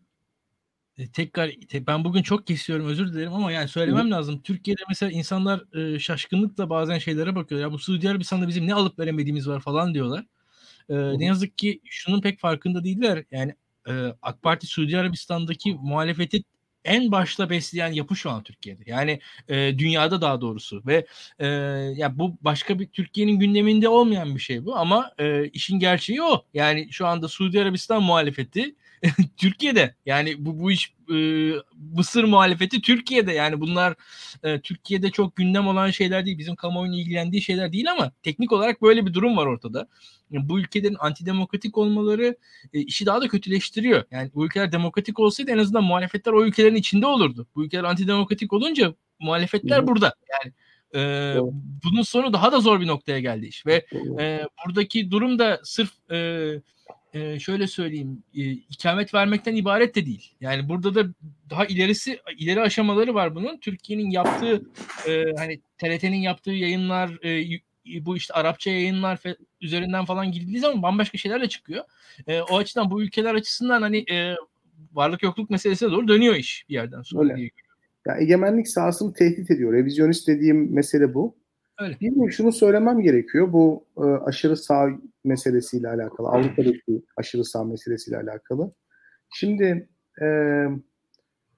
E, tekrar te- ben bugün çok kesiyorum özür dilerim ama yani söylemem lazım. Türkiye'de mesela insanlar e, şaşkınlıkla bazen şeylere bakıyor. Ya bu Suudi Arabistan'da bizim ne alıp veremediğimiz var falan diyorlar. E, ne yazık ki şunun pek farkında değiller. Yani e, AK Parti Suudi Arabistan'daki muhalefeti en başta besleyen yapı şu an Türkiye'de. Yani e, dünyada daha doğrusu ve e, ya bu başka bir Türkiye'nin gündeminde olmayan bir şey bu ama e, işin gerçeği o. Yani şu anda Suudi Arabistan muhalefeti Türkiye'de yani bu bu iş e, Mısır muhalefeti Türkiye'de yani bunlar e, Türkiye'de çok gündem olan şeyler değil bizim kamuoyunun ilgilendiği şeyler değil ama teknik olarak böyle bir durum var ortada. Yani bu ülkelerin antidemokratik olmaları e, işi daha da kötüleştiriyor. Yani bu ülkeler demokratik olsaydı en azından muhalefetler o ülkelerin içinde olurdu. Bu ülkeler antidemokratik olunca muhalefetler Hı. burada. Yani e, Evet. bunun sonu daha da zor bir noktaya geldi iş ve e, buradaki durum da sırf e, e, şöyle söyleyeyim e, ikamet vermekten ibaret de değil. Yani burada da daha ilerisi ileri aşamaları var bunun. Türkiye'nin yaptığı e, hani TRT'nin yaptığı yayınlar e, bu işte Arapça yayınlar üzerinden falan girildiği zaman bambaşka şeyler de çıkıyor. E, o açıdan bu ülkeler açısından hani e, varlık yokluk meselesine doğru dönüyor iş bir yerden sonra Öyle. Ya egemenlik sahasını tehdit ediyor. Revizyonist dediğim mesele bu. Öyle. Bir de şunu söylemem gerekiyor. Bu e, aşırı sağ meselesiyle alakalı. Avrupa'daki aşırı sağ meselesiyle alakalı. Şimdi e,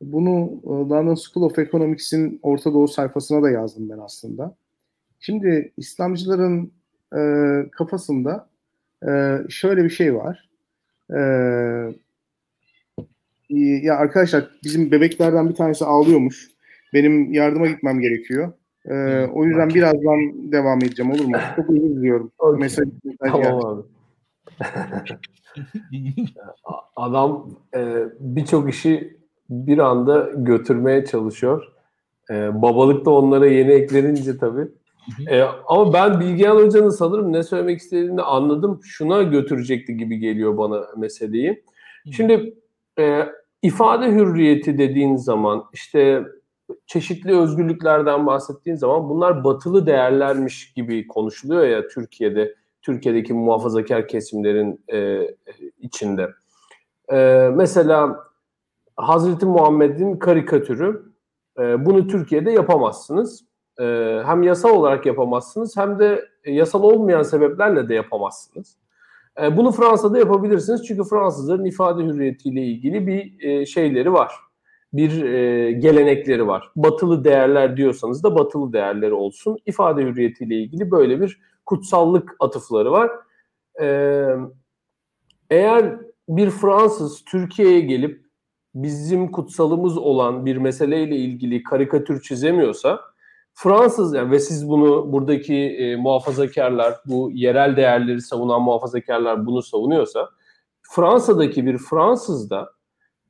bunu e, London School of Economics'in Orta Doğu sayfasına da yazdım ben aslında. Şimdi İslamcıların e, kafasında e, şöyle bir şey var. E, ya arkadaşlar bizim bebeklerden bir tanesi ağlıyormuş. Benim yardıma gitmem gerekiyor. Ee, o yüzden birazdan devam edeceğim olur mu? Çok özür diliyorum. Mesaj, mesaj geldi. Tamam abi. Adam e, birçok işi bir anda götürmeye çalışıyor. E, babalık da onlara yeni eklenince tabii. E, ama ben Bilgehan Hoca'nın sanırım ne söylemek istediğini anladım. Şuna götürecekti gibi geliyor bana meseleyi. Şimdi e, ifade hürriyeti dediğin zaman işte çeşitli özgürlüklerden bahsettiğin zaman bunlar batılı değerlermiş gibi konuşuluyor ya Türkiye'de, Türkiye'deki muhafazakar kesimlerin e, içinde. E, mesela Hazreti Muhammed'in karikatürü, e, bunu Türkiye'de yapamazsınız. E, hem yasal olarak yapamazsınız hem de yasal olmayan sebeplerle de yapamazsınız. E, bunu Fransa'da yapabilirsiniz çünkü Fransızların ifade hürriyetiyle ilgili bir e, şeyleri var bir e, gelenekleri var. Batılı değerler diyorsanız da batılı değerleri olsun. İfade hürriyetiyle ilgili böyle bir kutsallık atıfları var. E, eğer bir Fransız Türkiye'ye gelip bizim kutsalımız olan bir meseleyle ilgili karikatür çizemiyorsa Fransız yani ve siz bunu buradaki e, muhafazakarlar, bu yerel değerleri savunan muhafazakarlar bunu savunuyorsa Fransa'daki bir Fransız da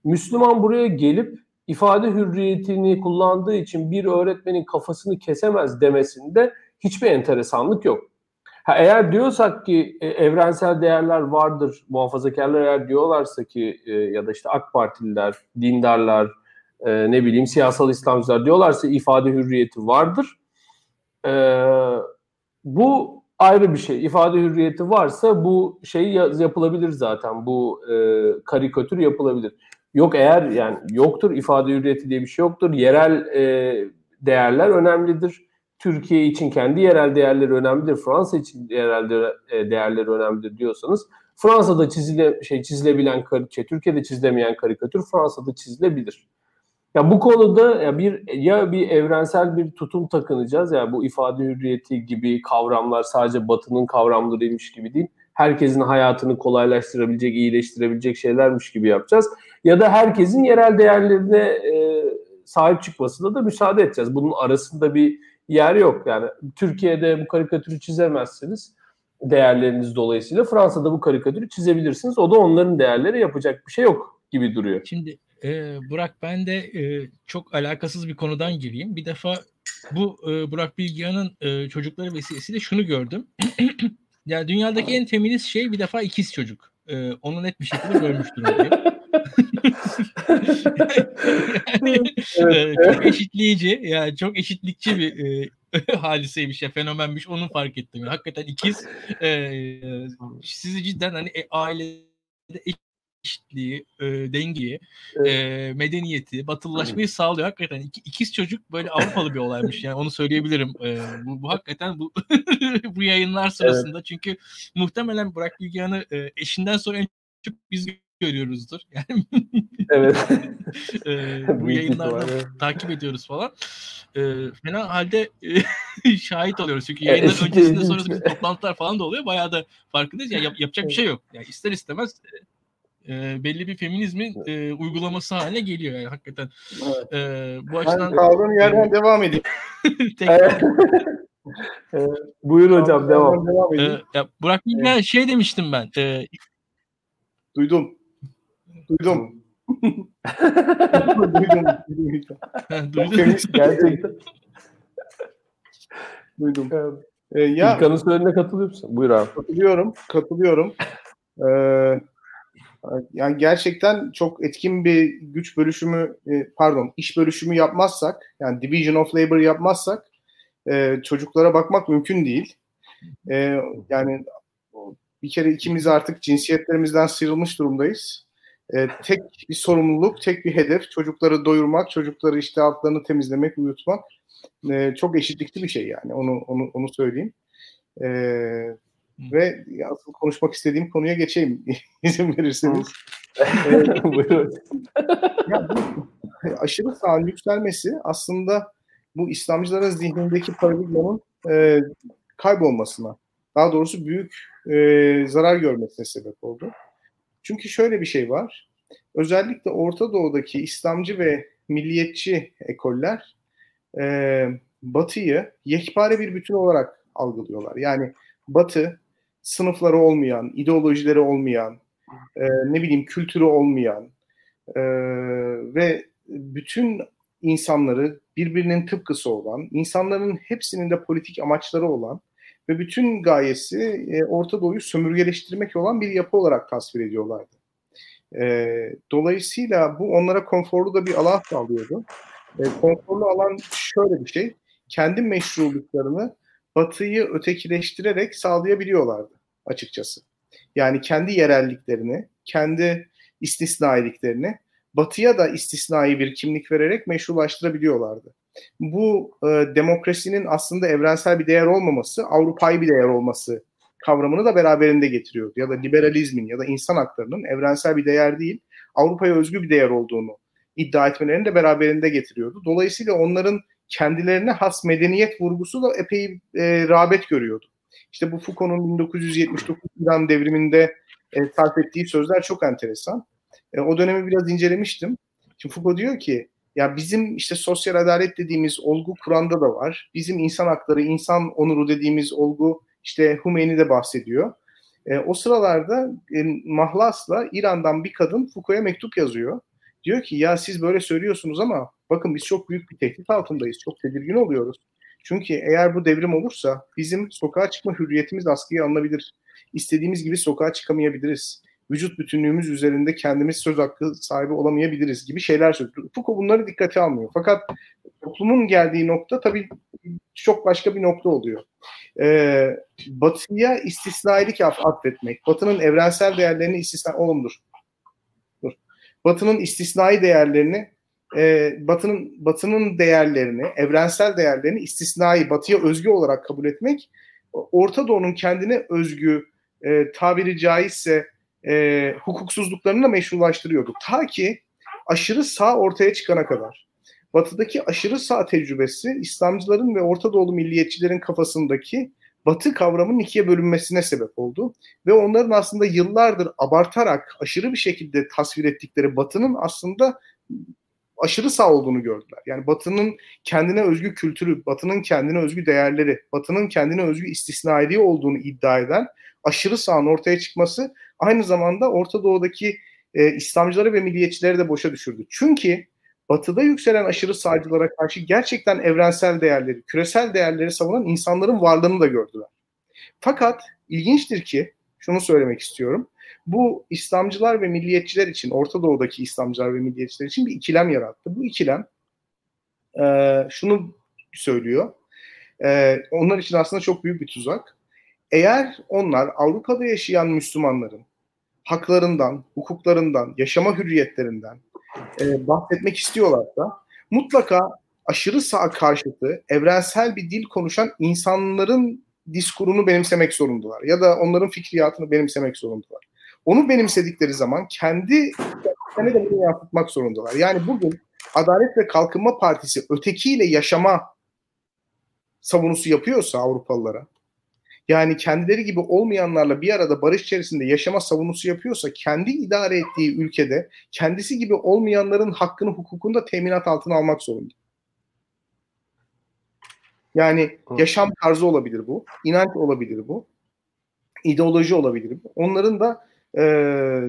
Müslüman buraya gelip ifade hürriyetini kullandığı için bir öğretmenin kafasını kesemez demesinde hiçbir enteresanlık yok. Ha, eğer diyorsak ki e, evrensel değerler vardır, muhafazakarlar eğer diyorlarsa ki e, ya da işte AK Partililer, dindarlar, e, ne bileyim siyasal İslamcılar diyorlarsa ifade hürriyeti vardır. E, bu ayrı bir şey. İfade hürriyeti varsa bu şey yapılabilir zaten. Bu e, karikatür yapılabilir. Yok eğer yani yoktur ifade hürriyeti diye bir şey yoktur. Yerel e, değerler önemlidir. Türkiye için kendi yerel değerleri önemlidir. Fransa için yerel e, değerleri önemlidir diyorsanız Fransa'da çizile şey çizilebilen karikatür, Türkiye'de çizilemeyen karikatür Fransa'da çizilebilir. Ya bu konuda ya bir ya bir evrensel bir tutum takınacağız ya yani bu ifade hürriyeti gibi kavramlar sadece Batı'nın kavramlarıymış gibi değil. Herkesin hayatını kolaylaştırabilecek, iyileştirebilecek şeylermiş gibi yapacağız. Ya da herkesin yerel değerlerine e, sahip çıkmasına da müsaade edeceğiz. Bunun arasında bir yer yok. Yani Türkiye'de bu karikatürü çizemezsiniz değerleriniz dolayısıyla. Fransa'da bu karikatürü çizebilirsiniz. O da onların değerleri yapacak bir şey yok gibi duruyor. Şimdi e, Burak ben de e, çok alakasız bir konudan gireyim. Bir defa bu e, Burak Bilgehan'ın e, çocukları vesilesiyle şunu gördüm. yani dünyadaki en feminist şey bir defa ikiz çocuk. E, onu net bir şekilde görmüş durumdayım. yani, evet, e, çok eşitleyici, yani çok eşitlikçi bir e, hadiseymiş ya fenomenmiş onu fark ettim. Yani, hakikaten ikiz e, sizi cidden hani e, ailede eşitliği, e, dengeyi, Evet. e, medeniyeti, batılılaşmayı sağlıyor. Hakikaten iki, ikiz çocuk böyle Avrupalı bir olaymış yani onu söyleyebilirim. E, bu, bu hakikaten bu bu yayınlar sırasında çünkü muhtemelen Burak Bilgehan'ı e, eşinden sonra en çok biz görüyoruzdur. Yani Evet. e, bu Büyük yayınlarda ihtimalle. takip ediyoruz falan. E, fena halde e, şahit oluyoruz. Çünkü Ya yayınların eski öncesinde sonrasında toplantılar falan da oluyor. Bayağı da farkındayız. Yani yap- yapacak bir şey yok. Yani ister istemez e, belli bir feminizmin e, uygulaması haline geliyor. Yani hakikaten Evet. e, bu Ben açıdan kaldığım yerden devam edeyim. tek, Evet. Evet. Buyur hocam devam. Devam e, ya Burak Bilgehan şey demiştim ben. E, Duydum. Duydum. duydum. duydum. Feminist Gerçekten. duydum. Evet. Ee, ya İlkan'ın söylediğine katılıyor musun? Buyur abi. katılıyorum. Katılıyorum. Ee, yani gerçekten çok etkin bir güç bölüşümü e, pardon iş bölüşümü yapmazsak yani division of labor yapmazsak e, çocuklara bakmak mümkün değil. E, yani bir kere ikimiz artık cinsiyetlerimizden sıyrılmış durumdayız. Tek bir sorumluluk, tek bir hedef çocukları doyurmak, çocukları işte altlarını temizlemek, uyutmak. Çok eşitlikli bir şey yani onu onu onu söyleyeyim. E, ve asıl konuşmak istediğim konuya geçeyim izin verirseniz. Hocam. Ya bu aşırı sağın yükselmesi aslında bu İslamcıların zihnindeki paradigmanın e, kaybolmasına, daha doğrusu büyük e, zarar görmesine sebep oldu. Çünkü şöyle bir şey var. Özellikle Orta Doğu'daki İslamcı ve milliyetçi ekoller e, Batı'yı yekpare bir bütün olarak algılıyorlar. Yani Batı sınıfları olmayan, ideolojileri olmayan, e, ne bileyim kültürü olmayan e, ve bütün insanları birbirinin tıpkısı olan, insanların hepsinin de politik amaçları olan ve bütün gayesi e, Orta Doğu'yu sömürgeleştirmek olan bir yapı olarak tasvir ediyorlardı. E, dolayısıyla bu onlara konforlu da bir alan sağlıyordu. E, konforlu alan şöyle bir şey, kendi meşruluklarını Batı'yı ötekileştirerek sağlayabiliyorlardı açıkçası. Yani kendi yerelliklerini, kendi istisnailiklerini Batı'ya da istisnai bir kimlik vererek meşrulaştırabiliyorlardı. Bu e, demokrasinin aslında evrensel bir değer olmaması, Avrupa'yı bir değer olması kavramını da beraberinde getiriyordu. Ya da liberalizmin ya da insan haklarının evrensel bir değer değil, Avrupa'ya özgü bir değer olduğunu iddia etmelerini de beraberinde getiriyordu. Dolayısıyla onların kendilerine has medeniyet vurgusu da epey e, rağbet görüyordu. İşte bu Foucault'un 1979 İran devriminde e, sarf ettiği sözler çok enteresan. E, o dönemi biraz incelemiştim. Şimdi Foucault diyor ki ya bizim işte sosyal adalet dediğimiz olgu Kur'an'da da var. Bizim insan hakları, insan onuru dediğimiz olgu işte Hümeyni de bahsediyor. E, o sıralarda e, Mahlas'la İran'dan bir kadın Foucault'a mektup yazıyor. Diyor ki ya siz böyle söylüyorsunuz ama bakın biz çok büyük bir tehdit altındayız. Çok tedirgin oluyoruz. Çünkü eğer bu devrim olursa bizim sokağa çıkma hürriyetimiz askıya alınabilir. İstediğimiz gibi sokağa çıkamayabiliriz. Vücut bütünlüğümüz üzerinde kendimiz söz hakkı sahibi olamayabiliriz gibi şeyler söylüyor. Foucault bunları dikkate almıyor. Fakat toplumun geldiği nokta tabii çok başka bir nokta oluyor. Ee, batıya istisnailik atfetmek, Batı'nın evrensel değerlerini istisna... Oğlum dur. dur. Batı'nın istisnai değerlerini e, Batı'nın Batı'nın değerlerini, evrensel değerlerini istisnai, Batı'ya özgü olarak kabul etmek, Orta Doğu'nun kendine özgü, e, tabiri caizse e, hukuksuzluklarını da meşrulaştırıyordu. Ta ki aşırı sağ ortaya çıkana kadar. Batı'daki aşırı sağ tecrübesi İslamcıların ve Orta Doğulu milliyetçilerin kafasındaki Batı kavramının ikiye bölünmesine sebep oldu. Ve onların aslında yıllardır abartarak aşırı bir şekilde tasvir ettikleri Batı'nın aslında aşırı sağ olduğunu gördüler. Yani Batı'nın kendine özgü kültürü, Batı'nın kendine özgü değerleri, Batı'nın kendine özgü istisnailiği olduğunu iddia eden aşırı sağın ortaya çıkması aynı zamanda Orta Doğu'daki e, İslamcıları ve milliyetçileri de boşa düşürdü. Çünkü Batı'da yükselen aşırı sağcılara karşı gerçekten evrensel değerleri, küresel değerleri savunan insanların varlığını da gördüler. Fakat ilginçtir ki, şunu söylemek istiyorum, bu İslamcılar ve milliyetçiler için, Orta Doğu'daki İslamcılar ve milliyetçiler için bir ikilem yarattı. Bu ikilem e, şunu söylüyor, e, onlar için aslında çok büyük bir tuzak. Eğer onlar Avrupa'da yaşayan Müslümanların haklarından, hukuklarından, yaşama hürriyetlerinden e, bahsetmek istiyorlarsa mutlaka aşırı sağ karşıtı evrensel bir dil konuşan insanların diskurunu benimsemek zorundalar ya da onların fikriyatını benimsemek zorundalar. Onu benimsedikleri zaman kendi kendine de bunu yansıtmak zorundalar. Yani bugün Adalet ve Kalkınma Partisi ötekiyle yaşama savunusu yapıyorsa Avrupalılara yani kendileri gibi olmayanlarla bir arada barış içerisinde yaşama savunusu yapıyorsa kendi idare ettiği ülkede kendisi gibi olmayanların hakkını hukukunu da teminat altına almak zorunda. Yani yaşam tarzı olabilir bu, inanç olabilir bu, ideoloji olabilir bu. Onların da e,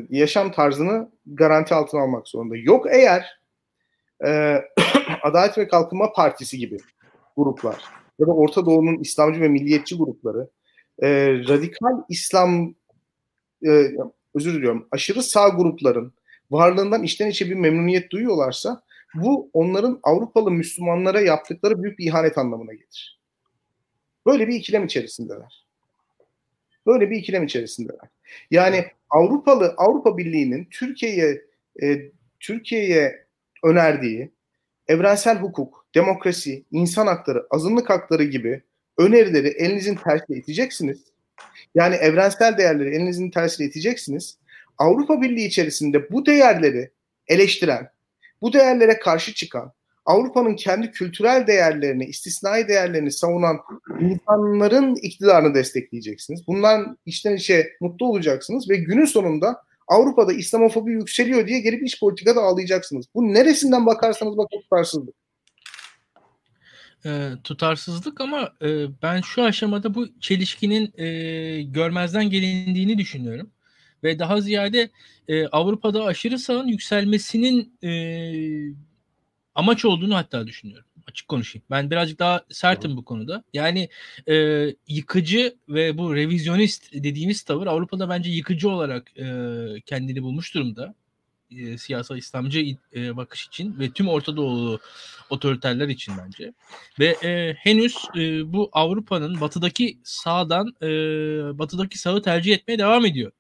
yaşam tarzını garanti altına almak zorunda. Yok eğer e, Adalet ve Kalkınma Partisi gibi gruplar ya da Orta Doğu'nun İslamcı ve milliyetçi grupları e, radikal İslam e, özür diliyorum aşırı sağ grupların varlığından içten içe bir memnuniyet duyuyorlarsa bu onların Avrupalı Müslümanlara yaptıkları büyük bir ihanet anlamına gelir. Böyle bir ikilem içerisindeler. Böyle bir ikilem içerisindeler. Yani Avrupalı Avrupa Birliği'nin Türkiye'ye e, Türkiye'ye önerdiği evrensel hukuk, demokrasi, insan hakları, azınlık hakları gibi önerileri elinizin tersiyle iteceksiniz. Yani evrensel değerleri elinizin tersiyle iteceksiniz. Avrupa Birliği içerisinde bu değerleri eleştiren, bu değerlere karşı çıkan, Avrupa'nın kendi kültürel değerlerini, istisnai değerlerini savunan insanların iktidarını destekleyeceksiniz. Bundan içten içe mutlu olacaksınız ve günün sonunda Avrupa'da İslamofobi yükseliyor diye gelip iç politikada ağlayacaksınız. Bu neresinden bakarsanız bakın tutarsızlık. E, tutarsızlık ama e, ben şu aşamada bu çelişkinin e, görmezden gelindiğini düşünüyorum. Ve daha ziyade e, Avrupa'da aşırı sağın yükselmesinin e, amaç olduğunu hatta düşünüyorum. Açık konuşayım. Ben birazcık daha sertim bu konuda. Yani e, yıkıcı ve bu revizyonist dediğimiz tavır Avrupa'da bence yıkıcı olarak e, kendini bulmuş durumda. E, siyasal İslamcı e, bakış için ve tüm Orta Doğulu otoriterler için bence. Ve e, henüz e, bu Avrupa'nın batıdaki sağdan e, batıdaki sağı tercih etmeye devam ediyor.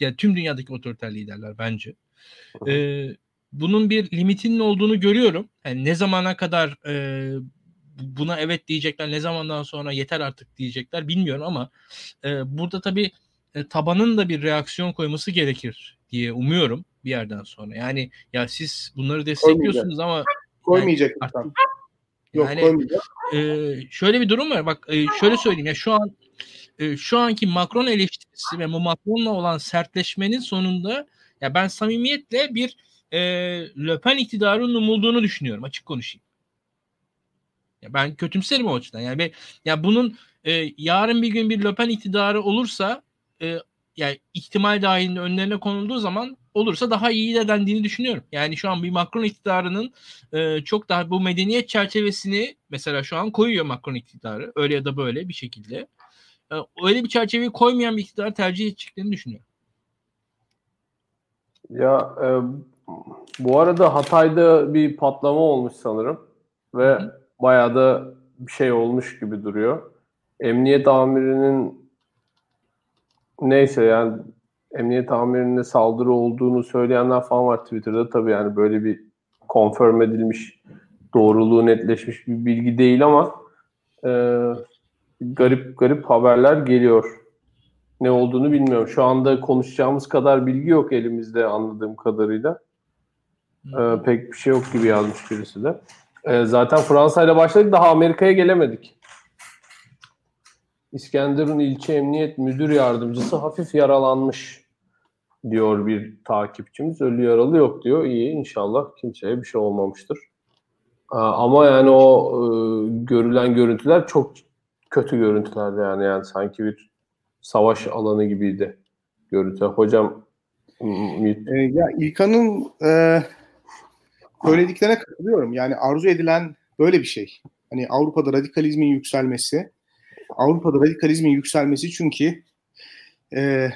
Yani tüm dünyadaki otoriter liderler bence. E, bunun bir limitinin olduğunu görüyorum. Yani ne zamana kadar e, buna evet diyecekler, ne zamandan sonra yeter artık diyecekler bilmiyorum ama e, burada tabii e, tabanın da bir reaksiyon koyması gerekir diye umuyorum bir yerden sonra. Yani ya siz bunları destekliyorsunuz ama koymayacak yani artık, Yok yani, koymayacak. E, şöyle bir durum var. Bak e, şöyle söyleyeyim ya şu an e, şu anki Macron eleştirisi ve bu Macron'la olan sertleşmenin sonunda ya ben samimiyetle bir e, Le Pen iktidarının umulduğunu düşünüyorum açık konuşayım. Ya ben kötümserim o açıdan. Yani be, ya bunun e, yarın bir gün bir Le Pen iktidarı olursa e, yani ihtimal dahilinde önlerine konulduğu zaman olursa daha iyi de dendiğini düşünüyorum. Yani şu an bir Macron iktidarının e, çok daha bu medeniyet çerçevesini mesela şu an koyuyor Macron iktidarı. Öyle ya da böyle bir şekilde. E, öyle bir çerçeveyi koymayan bir iktidar tercih edeceklerini düşünüyorum. Ya e, bu arada Hatay'da bir patlama olmuş sanırım ve Hı. bayağı da bir şey olmuş gibi duruyor. Emniyet amirinin neyse yani emniyet amirine saldırı olduğunu söyleyenler falan var Twitter'da. Tabii yani böyle bir konfirm edilmiş, doğruluğu netleşmiş bir bilgi değil ama e, garip garip haberler geliyor. Ne olduğunu bilmiyorum. Şu anda konuşacağımız kadar bilgi yok elimizde anladığım kadarıyla. E, pek bir şey yok gibi yazmış birisi de. E, zaten Fransa ile başladık daha Amerika'ya gelemedik. İskenderun ilçe emniyet müdür yardımcısı hafif yaralanmış diyor bir takipçimiz. Ölü yaralı yok diyor. İyi inşallah kimseye bir şey olmamıştır. Ama yani o e, görülen görüntüler çok kötü görüntüler yani yani sanki bir savaş alanı gibiydi görüntü. Hocam e, ya İlkan'ın e, söylediklerine katılıyorum. Yani arzu edilen böyle bir şey. Hani Avrupa'da radikalizmin yükselmesi, Avrupa'da radikalizmin yükselmesi çünkü e,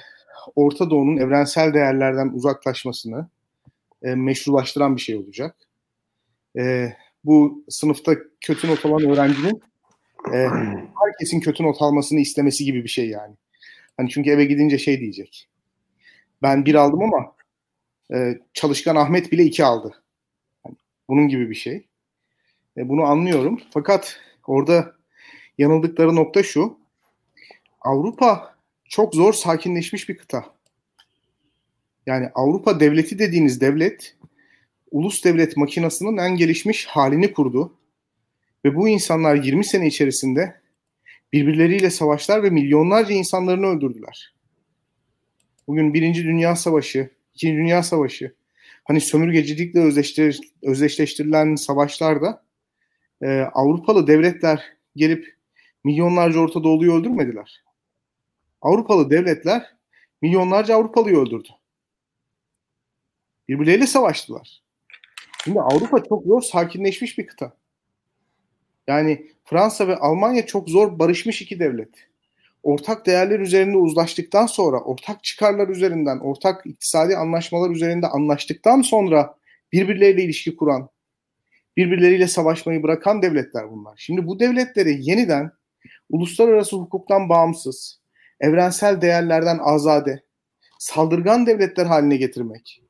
Orta Doğu'nun evrensel değerlerden uzaklaşmasını e, meşrulaştıran bir şey olacak. E, bu sınıfta kötü not alan öğrencinin e, herkesin kötü not almasını istemesi gibi bir şey yani. Hani çünkü eve gidince şey diyecek. Ben bir aldım ama e, çalışkan Ahmet bile iki aldı. Bunun gibi bir şey. E, bunu anlıyorum. Fakat orada yanıldıkları nokta şu. Avrupa çok zor sakinleşmiş bir kıta. Yani Avrupa devleti dediğiniz devlet ulus devlet makinasının en gelişmiş halini kurdu. Ve bu insanlar 20 sene içerisinde birbirleriyle savaşlar ve milyonlarca insanlarını öldürdüler. Bugün Birinci Dünya Savaşı, İkinci Dünya Savaşı, hani sömürgecilikle özdeştir, özdeşleştirilen savaşlarda e, Avrupalı devletler gelip milyonlarca Orta Doğulu'yu öldürmediler. Avrupalı devletler milyonlarca Avrupalıyı öldürdü. Birbirleriyle savaştılar. Şimdi Avrupa çok zor sakinleşmiş bir kıta. Yani Fransa ve Almanya çok zor barışmış iki devlet. Ortak değerler üzerinde uzlaştıktan sonra, ortak çıkarlar üzerinden, ortak iktisadi anlaşmalar üzerinde anlaştıktan sonra birbirleriyle ilişki kuran, birbirleriyle savaşmayı bırakan devletler bunlar. Şimdi bu devletleri yeniden uluslararası hukuktan bağımsız, evrensel değerlerden azade, saldırgan devletler haline getirmek,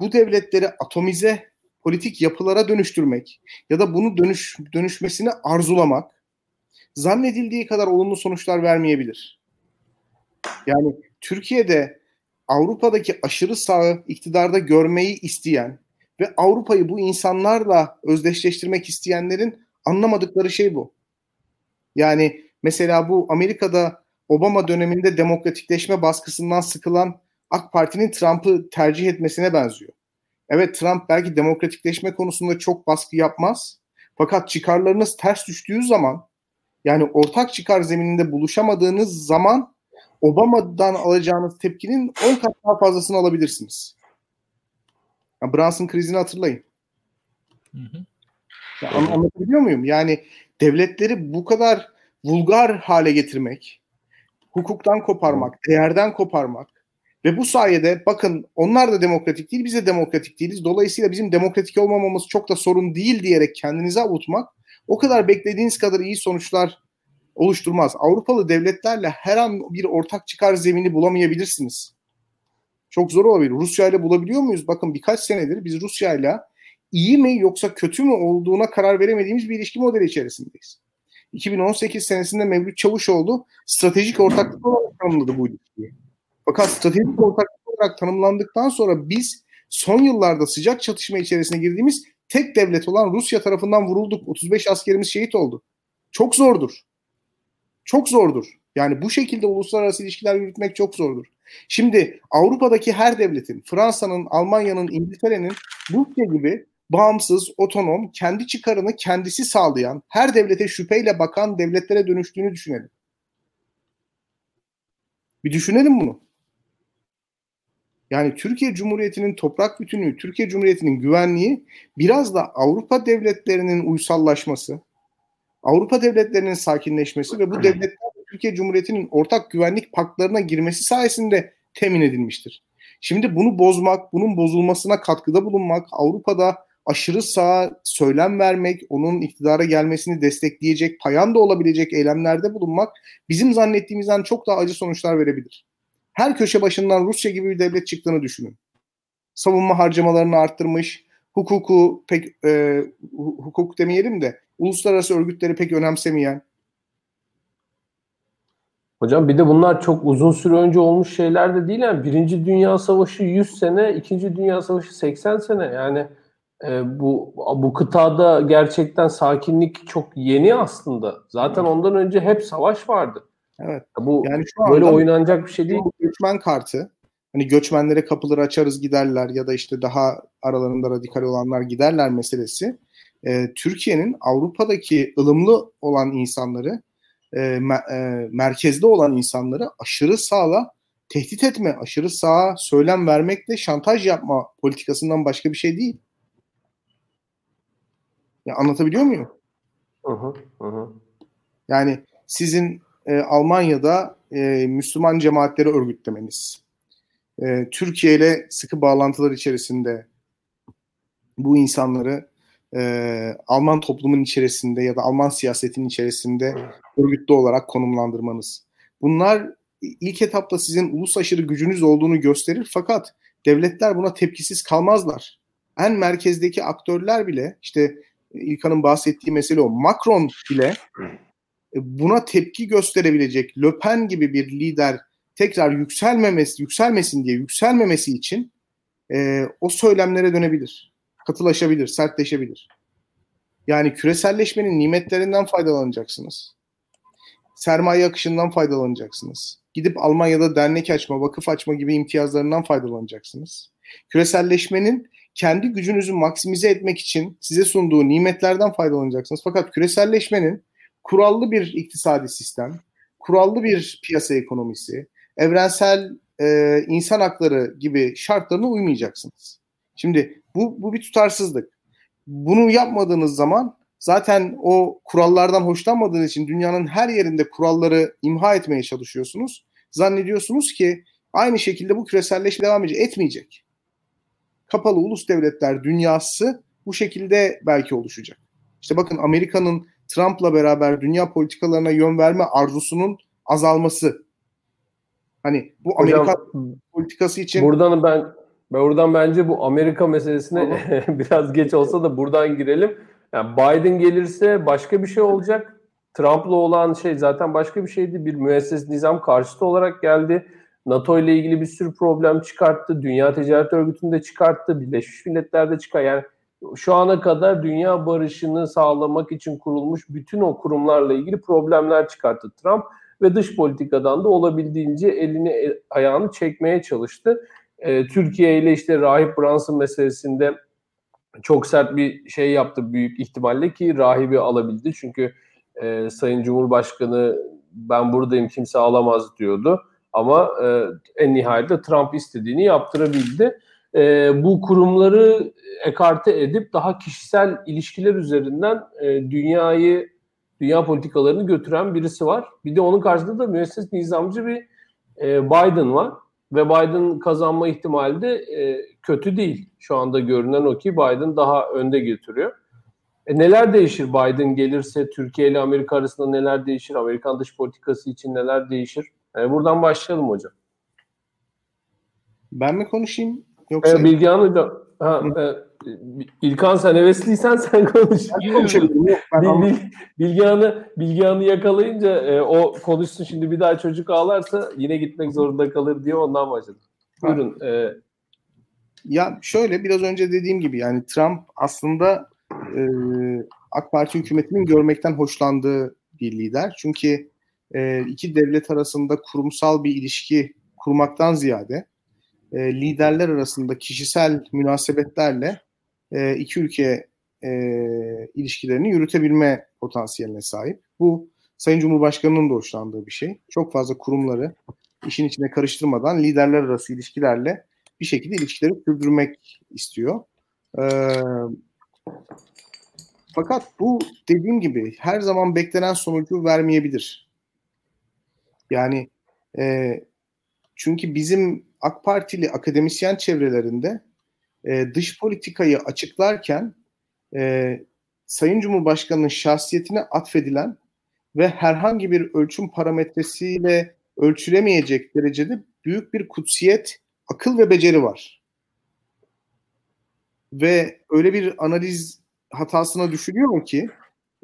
bu devletleri atomize politik yapılara dönüştürmek ya da bunu dönüş dönüşmesini arzulamak zannedildiği kadar olumlu sonuçlar vermeyebilir. Yani Türkiye'de Avrupa'daki aşırı sağı iktidarda görmeyi isteyen ve Avrupa'yı bu insanlarla özdeşleştirmek isteyenlerin anlamadıkları şey bu. Yani mesela bu Amerika'da Obama döneminde demokratikleşme baskısından sıkılan AK Parti'nin Trump'ı tercih etmesine benziyor. Evet Trump belki demokratikleşme konusunda çok baskı yapmaz. Fakat çıkarlarınız ters düştüğü zaman yani ortak çıkar zemininde buluşamadığınız zaman Obama'dan alacağınız tepkinin 10 kat daha fazlasını alabilirsiniz. Ya Brunson krizini hatırlayın. Hı hı. Ya, anlatabiliyor muyum? Yani devletleri bu kadar vulgar hale getirmek, hukuktan koparmak, değerden koparmak, ve bu sayede bakın onlar da demokratik değil, biz de demokratik değiliz. Dolayısıyla bizim demokratik olmamamız çok da sorun değil diyerek kendinize avutmak o kadar beklediğiniz kadar iyi sonuçlar oluşturmaz. Avrupalı devletlerle her an bir ortak çıkar zemini bulamayabilirsiniz. Çok zor olabilir. Rusya ile bulabiliyor muyuz? Bakın birkaç senedir biz Rusya ile iyi mi yoksa kötü mü olduğuna karar veremediğimiz bir ilişki modeli içerisindeyiz. 2018 senesinde Mevlüt Çavuşoğlu stratejik ortaklık olarak tanımladı bu ilişkiyi. Fakat stratejik ortaklık olarak tanımlandıktan sonra biz son yıllarda sıcak çatışma içerisine girdiğimiz tek devlet olan Rusya tarafından vurulduk. 35 askerimiz şehit oldu. Çok zordur. Çok zordur. Yani bu şekilde uluslararası ilişkiler yürütmek çok zordur. Şimdi Avrupa'daki her devletin, Fransa'nın, Almanya'nın, İngiltere'nin Rusya gibi bağımsız, otonom, kendi çıkarını kendisi sağlayan, her devlete şüpheyle bakan devletlere dönüştüğünü düşünelim. Bir düşünelim bunu. Yani Türkiye Cumhuriyeti'nin toprak bütünlüğü, Türkiye Cumhuriyeti'nin güvenliği biraz da Avrupa devletlerinin uysallaşması, Avrupa devletlerinin sakinleşmesi ve bu devletler Türkiye Cumhuriyeti'nin ortak güvenlik paktlarına girmesi sayesinde temin edilmiştir. Şimdi bunu bozmak, bunun bozulmasına katkıda bulunmak, Avrupa'da aşırı sağa söylem vermek, onun iktidara gelmesini destekleyecek, payan da olabilecek eylemlerde bulunmak bizim zannettiğimizden çok daha acı sonuçlar verebilir her köşe başından Rusya gibi bir devlet çıktığını düşünün. Savunma harcamalarını arttırmış, hukuku pek e, hukuk demeyelim de uluslararası örgütleri pek önemsemeyen. Hocam bir de bunlar çok uzun süre önce olmuş şeyler de değil. Yani Birinci Dünya Savaşı 100 sene, İkinci Dünya Savaşı 80 sene. Yani e, bu bu kıtada gerçekten sakinlik çok yeni aslında. Zaten ondan önce hep savaş vardı. Evet. Bu yani şu böyle oynanacak bir şey değil. Göçmen kartı. Hani göçmenlere kapıları açarız giderler ya da işte daha aralarında radikal olanlar giderler meselesi. E, Türkiye'nin Avrupa'daki ılımlı olan insanları, e, me, e, merkezde olan insanları aşırı sağla tehdit etme, aşırı sağa söylem vermekle şantaj yapma politikasından başka bir şey değil. Ya anlatabiliyor muyum? Hı hı, hı. Yani sizin e, Almanya'da e, Müslüman cemaatleri örgütlemeniz, e, Türkiye ile sıkı bağlantılar içerisinde bu insanları e, Alman toplumun içerisinde ya da Alman siyasetin içerisinde örgütlü olarak konumlandırmanız. Bunlar ilk etapta sizin ulus aşırı gücünüz olduğunu gösterir fakat devletler buna tepkisiz kalmazlar. En merkezdeki aktörler bile işte İlkan'ın bahsettiği mesele o. Macron bile buna tepki gösterebilecek Le Pen gibi bir lider tekrar yükselmemesi, yükselmesin diye yükselmemesi için e, o söylemlere dönebilir. Katılaşabilir, sertleşebilir. Yani küreselleşmenin nimetlerinden faydalanacaksınız. Sermaye akışından faydalanacaksınız. Gidip Almanya'da dernek açma, vakıf açma gibi imtiyazlarından faydalanacaksınız. Küreselleşmenin kendi gücünüzü maksimize etmek için size sunduğu nimetlerden faydalanacaksınız. Fakat küreselleşmenin kurallı bir iktisadi sistem, kurallı bir piyasa ekonomisi, evrensel e, insan hakları gibi şartlarına uymayacaksınız. Şimdi bu, bu bir tutarsızlık. Bunu yapmadığınız zaman zaten o kurallardan hoşlanmadığınız için dünyanın her yerinde kuralları imha etmeye çalışıyorsunuz. Zannediyorsunuz ki aynı şekilde bu küreselleşme devam edecek. Etmeyecek. Kapalı ulus devletler dünyası bu şekilde belki oluşacak. İşte bakın Amerika'nın Trump'la beraber dünya politikalarına yön verme arzusunun azalması. Hani bu Hocam, Amerika politikası için buradan ben buradan bence bu Amerika meselesine biraz geç olsa da buradan girelim. Yani Biden gelirse başka bir şey olacak. Trump'la olan şey zaten başka bir şeydi. Bir müesses nizam karşıtı olarak geldi. NATO ile ilgili bir sürü problem çıkarttı. Dünya Ticaret Örgütü'nde çıkarttı. Birleşmiş Milletler'de çıkar. Yani şu ana kadar dünya barışını sağlamak için kurulmuş bütün o kurumlarla ilgili problemler çıkarttı Trump ve dış politikadan da olabildiğince elini e, ayağını çekmeye çalıştı. Ee, Türkiye ile işte Rahip Brunson meselesinde çok sert bir şey yaptı büyük ihtimalle ki rahibi alabildi. Çünkü e, Sayın Cumhurbaşkanı ben buradayım kimse alamaz diyordu. Ama e, en nihayetinde Trump istediğini yaptırabildi. E, bu kurumları ekarte edip daha kişisel ilişkiler üzerinden e, dünyayı, dünya politikalarını götüren birisi var. Bir de onun karşısında da müesses nizamcı bir e, Biden var. Ve Biden kazanma ihtimali de e, kötü değil. Şu anda görünen o ki Biden daha önde götürüyor. E, neler değişir Biden gelirse Türkiye ile Amerika arasında neler değişir? Amerikan dış politikası için neler değişir? E, buradan başlayalım hocam. Ben mi konuşayım yoksa? E, Bilgehan Hocam. Ha, e, İlkan sen hevesliysen sen konuş. Bil, Bilgehan'ı Bilgehan'ı yakalayınca e, o konuşsun şimdi bir daha çocuk ağlarsa yine gitmek zorunda kalır diye ondan başladım. Buyurun. E, ya şöyle biraz önce dediğim gibi yani Trump aslında e, AK Parti hükümetinin görmekten hoşlandığı bir lider. Çünkü e, iki devlet arasında kurumsal bir ilişki kurmaktan ziyade e, liderler arasında kişisel münasebetlerle e, iki ülke e, ilişkilerini yürütebilme potansiyeline sahip. Bu Sayın Cumhurbaşkanı'nın da hoşlandığı bir şey. Çok fazla kurumları işin içine karıştırmadan liderler arası ilişkilerle bir şekilde ilişkileri sürdürmek istiyor. Ee, fakat bu dediğim gibi her zaman beklenen sonucu vermeyebilir. Yani e, çünkü bizim AK Partili akademisyen çevrelerinde e, dış politikayı açıklarken e, Sayın Cumhurbaşkanı'nın şahsiyetine atfedilen ve herhangi bir ölçüm parametresiyle ölçülemeyecek derecede büyük bir kutsiyet, akıl ve beceri var. Ve öyle bir analiz hatasına düşülüyor ki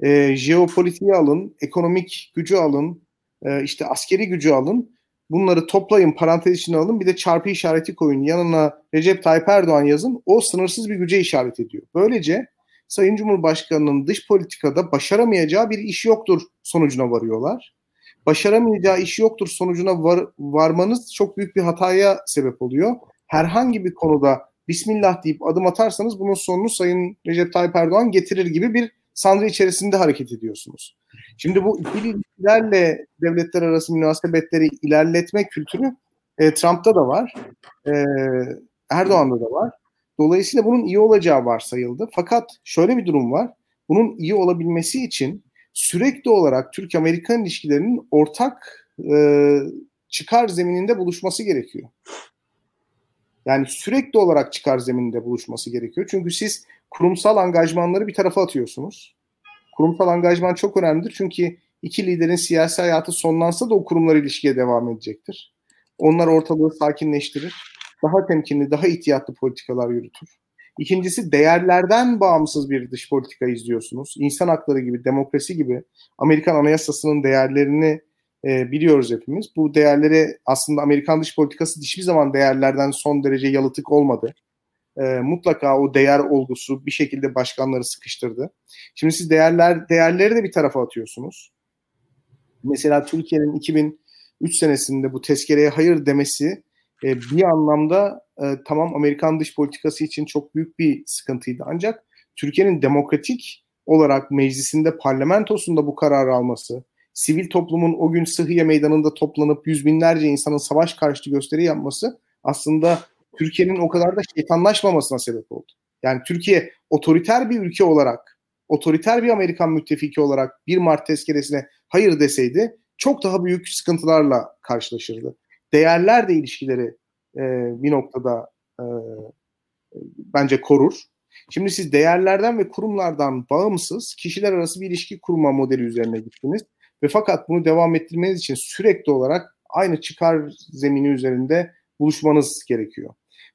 e, jeopolitiği alın, ekonomik gücü alın, e, işte askeri gücü alın bunları toplayın parantez içine alın bir de çarpı işareti koyun yanına Recep Tayyip Erdoğan yazın o sınırsız bir güce işaret ediyor. Böylece Sayın Cumhurbaşkanı'nın dış politikada başaramayacağı bir iş yoktur sonucuna varıyorlar. Başaramayacağı iş yoktur sonucuna var, varmanız çok büyük bir hataya sebep oluyor. Herhangi bir konuda Bismillah deyip adım atarsanız bunun sonunu Sayın Recep Tayyip Erdoğan getirir gibi bir sandrı içerisinde hareket ediyorsunuz. Şimdi bu ikili ilişkilerle devletler arası münasebetleri ilerletme kültürü e, Trump'ta da var. E, Erdoğan'da da var. Dolayısıyla bunun iyi olacağı varsayıldı. Fakat şöyle bir durum var. Bunun iyi olabilmesi için sürekli olarak Türk-Amerikan ilişkilerinin ortak e, çıkar zemininde buluşması gerekiyor. Yani sürekli olarak çıkar zemininde buluşması gerekiyor. Çünkü siz kurumsal angajmanları bir tarafa atıyorsunuz. Kurumsal angajman çok önemlidir çünkü İki liderin siyasi hayatı sonlansa da o kurumlar ilişkiye devam edecektir. Onlar ortalığı sakinleştirir. Daha temkinli, daha ihtiyatlı politikalar yürütür. İkincisi değerlerden bağımsız bir dış politika izliyorsunuz. İnsan hakları gibi, demokrasi gibi Amerikan Anayasası'nın değerlerini e, biliyoruz hepimiz. Bu değerleri aslında Amerikan dış politikası hiçbir zaman değerlerden son derece yalıtık olmadı. E, mutlaka o değer olgusu bir şekilde başkanları sıkıştırdı. Şimdi siz değerler değerleri de bir tarafa atıyorsunuz. Mesela Türkiye'nin 2003 senesinde bu tezkereye hayır demesi e, bir anlamda e, tamam Amerikan dış politikası için çok büyük bir sıkıntıydı. Ancak Türkiye'nin demokratik olarak meclisinde, parlamentosunda bu kararı alması, sivil toplumun o gün Sıhhiye Meydanı'nda toplanıp yüz binlerce insanın savaş karşıtı gösteri yapması aslında Türkiye'nin o kadar da şeytanlaşmamasına sebep oldu. Yani Türkiye otoriter bir ülke olarak, otoriter bir Amerikan müttefiki olarak 1 Mart tezkeresine hayır deseydi çok daha büyük sıkıntılarla karşılaşırdı. Değerler de ilişkileri e, bir noktada e, bence korur. Şimdi siz değerlerden ve kurumlardan bağımsız kişiler arası bir ilişki kurma modeli üzerine gittiniz. Ve fakat bunu devam ettirmeniz için sürekli olarak aynı çıkar zemini üzerinde buluşmanız gerekiyor.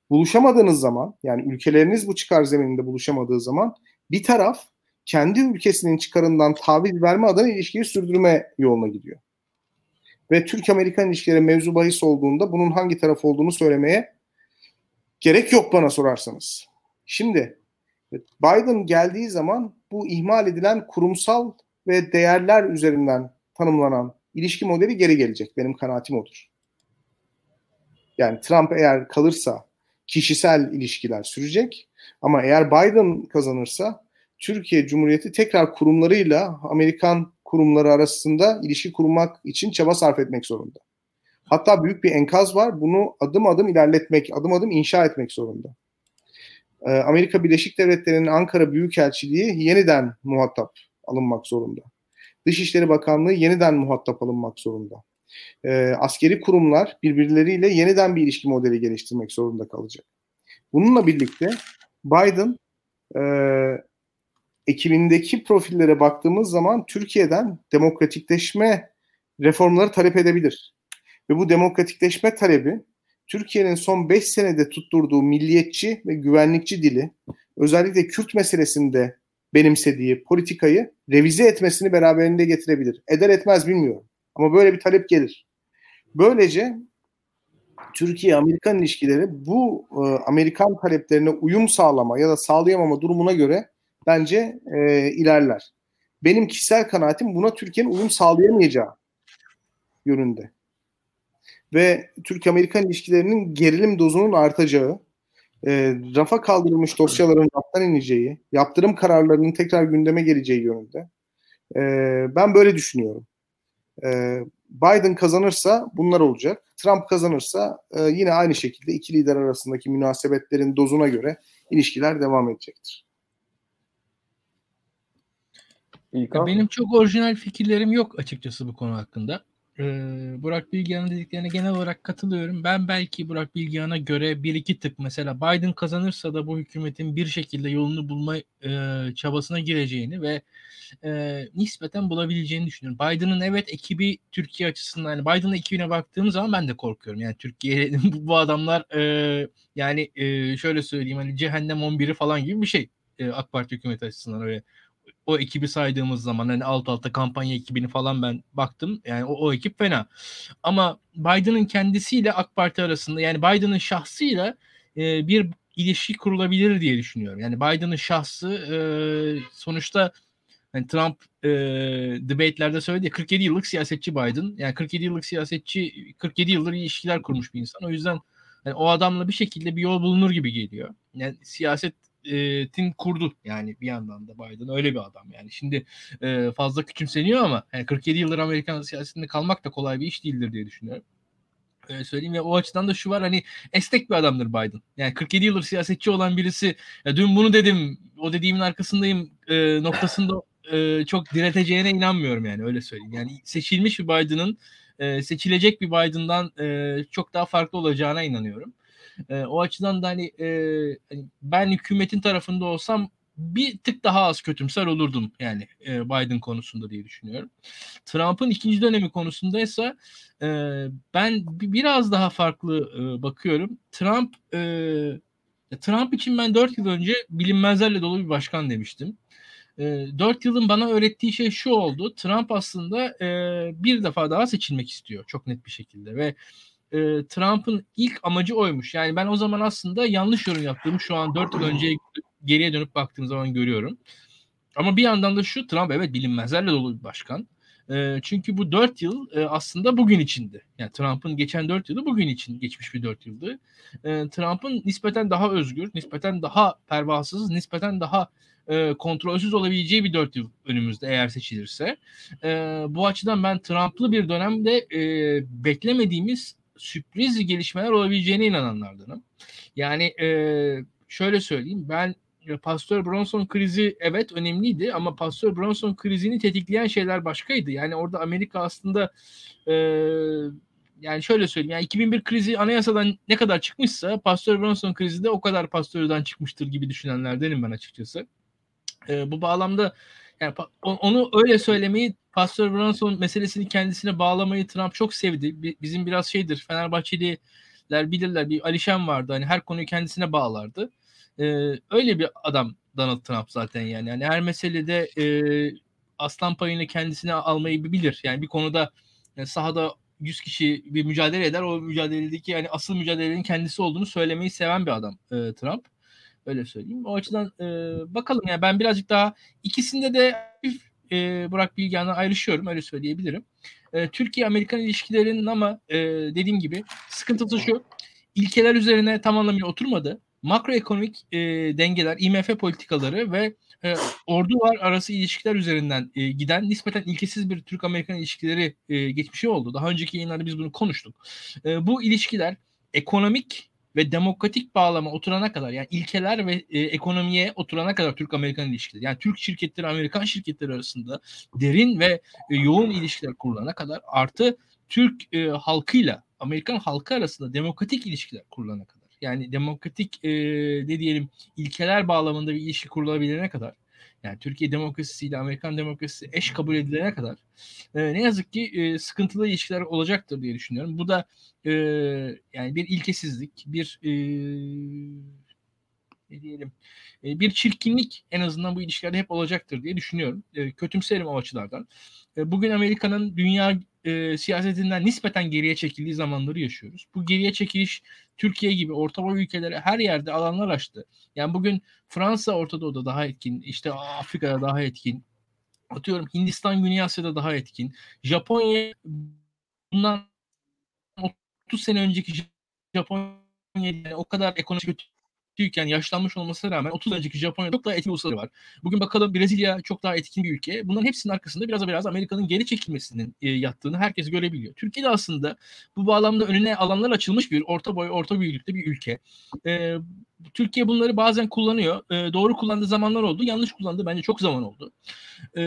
Buluşamadığınız zaman yani ülkeleriniz bu çıkar zemininde buluşamadığı zaman bir taraf kendi ülkesinin çıkarından taviz verme adına ilişkiyi sürdürme yoluna gidiyor. Ve Türk-Amerikan ilişkileri mevzu bahis olduğunda bunun hangi taraf olduğunu söylemeye gerek yok bana sorarsanız. Şimdi Biden geldiği zaman bu ihmal edilen kurumsal ve değerler üzerinden tanımlanan ilişki modeli geri gelecek. Benim kanaatim odur. Yani Trump eğer kalırsa kişisel ilişkiler sürecek ama eğer Biden kazanırsa Türkiye Cumhuriyeti tekrar kurumlarıyla Amerikan kurumları arasında ilişki kurmak için çaba sarf etmek zorunda. Hatta büyük bir enkaz var. Bunu adım adım ilerletmek, adım adım inşa etmek zorunda. Ee, Amerika Birleşik Devletleri'nin Ankara Büyükelçiliği yeniden muhatap alınmak zorunda. Dışişleri Bakanlığı yeniden muhatap alınmak zorunda. Ee, askeri kurumlar birbirleriyle yeniden bir ilişki modeli geliştirmek zorunda kalacak. Bununla birlikte Biden e, ekibindeki profillere baktığımız zaman Türkiye'den demokratikleşme reformları talep edebilir. Ve bu demokratikleşme talebi Türkiye'nin son 5 senede tutturduğu milliyetçi ve güvenlikçi dili özellikle Kürt meselesinde benimsediği politikayı revize etmesini beraberinde getirebilir. Eder etmez bilmiyorum. Ama böyle bir talep gelir. Böylece Türkiye-Amerikan ilişkileri bu e, Amerikan taleplerine uyum sağlama ya da sağlayamama durumuna göre bence e, ilerler. Benim kişisel kanaatim buna Türkiye'nin uyum sağlayamayacağı yönünde. Ve Türk-Amerikan ilişkilerinin gerilim dozunun artacağı, e, rafa kaldırılmış dosyaların raftan ineceği, yaptırım kararlarının tekrar gündeme geleceği yönünde. E, ben böyle düşünüyorum. E, Biden kazanırsa bunlar olacak. Trump kazanırsa e, yine aynı şekilde iki lider arasındaki münasebetlerin dozuna göre ilişkiler devam edecektir. Benim çok orijinal fikirlerim yok açıkçası bu konu hakkında. Ee, Burak Bilgehan'ın dediklerine genel olarak katılıyorum. Ben belki Burak Bilgehan'a göre bir iki tık mesela Biden kazanırsa da bu hükümetin bir şekilde yolunu bulma e, çabasına gireceğini ve e, nispeten bulabileceğini düşünüyorum. Biden'ın evet ekibi Türkiye açısından yani Biden'ın ekibine baktığım zaman ben de korkuyorum. Yani Türkiye bu adamlar e, yani e, şöyle söyleyeyim hani cehennem 11'i falan gibi bir şey e, AK Parti hükümeti açısından öyle o ekibi saydığımız zaman hani alt alta kampanya ekibini falan ben baktım. Yani o, o ekip fena. Ama Biden'ın kendisiyle AK Parti arasında yani Biden'ın şahsıyla e, bir ilişki kurulabilir diye düşünüyorum. Yani Biden'ın şahsı e, sonuçta yani Trump e, debate'lerde söyledi ya 47 yıllık siyasetçi Biden. Yani 47 yıllık siyasetçi 47 yıldır ilişkiler kurmuş bir insan. O yüzden yani o adamla bir şekilde bir yol bulunur gibi geliyor. Yani siyaset tin kurdu yani bir yandan da Biden öyle bir adam yani. Şimdi e, fazla küçümseniyor ama yani 47 yıldır Amerikan siyasetinde kalmak da kolay bir iş değildir diye düşünüyorum. Öyle söyleyeyim ve o açıdan da şu var hani esnek bir adamdır Biden. Yani 47 yıldır siyasetçi olan birisi ya dün bunu dedim o dediğimin arkasındayım e, noktasında e, çok direteceğine inanmıyorum yani öyle söyleyeyim. Yani seçilmiş bir Biden'ın e, seçilecek bir Biden'dan e, çok daha farklı olacağına inanıyorum. E, o açıdan da hani, e, hani ben hükümetin tarafında olsam bir tık daha az kötümser olurdum yani e, Biden konusunda diye düşünüyorum. Trump'ın ikinci dönemi konusundaysa e, ben biraz daha farklı e, bakıyorum. Trump e, Trump için ben 4 yıl önce bilinmezlerle dolu bir başkan demiştim. E, 4 yılın bana öğrettiği şey şu oldu. Trump aslında e, bir defa daha seçilmek istiyor çok net bir şekilde ve e, Trump'ın ilk amacı oymuş. Yani ben o zaman aslında yanlış yorum yaptığımı şu an 4 yıl önce geriye dönüp baktığım zaman görüyorum. Ama bir yandan da şu Trump evet bilinmezlerle dolu bir başkan. E, çünkü bu 4 yıl e, aslında bugün içindi. Yani Trump'ın geçen 4 yılı bugün için geçmiş bir 4 yıldı. E, Trump'ın nispeten daha özgür, nispeten daha pervasız, nispeten daha e, kontrolsüz olabileceği bir 4 yıl önümüzde eğer seçilirse. E, bu açıdan ben Trump'lı bir dönemde e, beklemediğimiz sürpriz gelişmeler olabileceğine inananlardanım. Yani e, şöyle söyleyeyim ben Pastor Bronson krizi evet önemliydi ama Pastor Bronson krizini tetikleyen şeyler başkaydı. Yani orada Amerika aslında e, yani şöyle söyleyeyim yani 2001 krizi anayasadan ne kadar çıkmışsa Pastor Bronson krizi de o kadar pastörden çıkmıştır gibi düşünenlerdenim ben açıkçası. E, bu bağlamda yani onu öyle söylemeyi Pastor Bronson meselesini kendisine bağlamayı Trump çok sevdi. Bizim biraz şeydir Fenerbahçeliler bilirler bir Alişan vardı hani her konuyu kendisine bağlardı. Ee, öyle bir adam Donald Trump zaten yani. yani her meselede e, aslan payını kendisine almayı bilir. Yani bir konuda yani sahada 100 kişi bir mücadele eder. O mücadeledeki yani asıl mücadelenin kendisi olduğunu söylemeyi seven bir adam e, Trump. Öyle söyleyeyim. O açıdan e, bakalım yani ben birazcık daha ikisinde de e, Burak Bilgehan'dan ayrışıyorum öyle söyleyebilirim. E, Türkiye-Amerikan ilişkilerinin ama e, dediğim gibi sıkıntısı şu. ilkeler üzerine tam anlamıyla oturmadı. Makroekonomik e, dengeler, IMF politikaları ve e, ordular arası ilişkiler üzerinden e, giden nispeten ilkesiz bir Türk-Amerikan ilişkileri e, geçmişi oldu. Daha önceki yayınlarda biz bunu konuştuk. E, bu ilişkiler ekonomik ve demokratik bağlama oturana kadar yani ilkeler ve e, ekonomiye oturana kadar Türk-Amerikan ilişkileri yani Türk şirketleri Amerikan şirketleri arasında derin ve e, yoğun ilişkiler kurulana kadar artı Türk e, halkıyla Amerikan halkı arasında demokratik ilişkiler kurulana kadar yani demokratik e, ne diyelim ilkeler bağlamında bir ilişki kurulabilene kadar yani Türkiye demokrasisiyle Amerikan demokrasisi eş kabul edilene kadar e, ne yazık ki e, sıkıntılı ilişkiler olacaktır diye düşünüyorum. Bu da e, yani bir ilkesizlik, bir e, ne diyelim e, bir çirkinlik en azından bu ilişkilerde hep olacaktır diye düşünüyorum. E, kötümserim o açılardan. E, bugün Amerika'nın dünya e, siyasetinden nispeten geriye çekildiği zamanları yaşıyoruz. Bu geriye çekiliş Türkiye gibi Orta Doğu ülkeleri her yerde alanlar açtı. Yani bugün Fransa Orta Doğu'da daha etkin, işte Afrika'da daha etkin, atıyorum Hindistan Güney Asya'da daha etkin. Japonya bundan 30 sene önceki Japonya yani o kadar ekonomik kötü büyükken yaşlanmış olmasına rağmen 30 önceki Japonya çok daha etkin ulusları var. Bugün bakalım Brezilya çok daha etkin bir ülke. Bunların hepsinin arkasında biraz biraz Amerika'nın geri çekilmesinin e, yattığını herkes görebiliyor. Türkiye de aslında bu bağlamda önüne alanlar açılmış bir orta boy, orta büyüklükte bir ülke. E, Türkiye bunları bazen kullanıyor. E, doğru kullandığı zamanlar oldu. Yanlış kullandığı bence çok zaman oldu. E,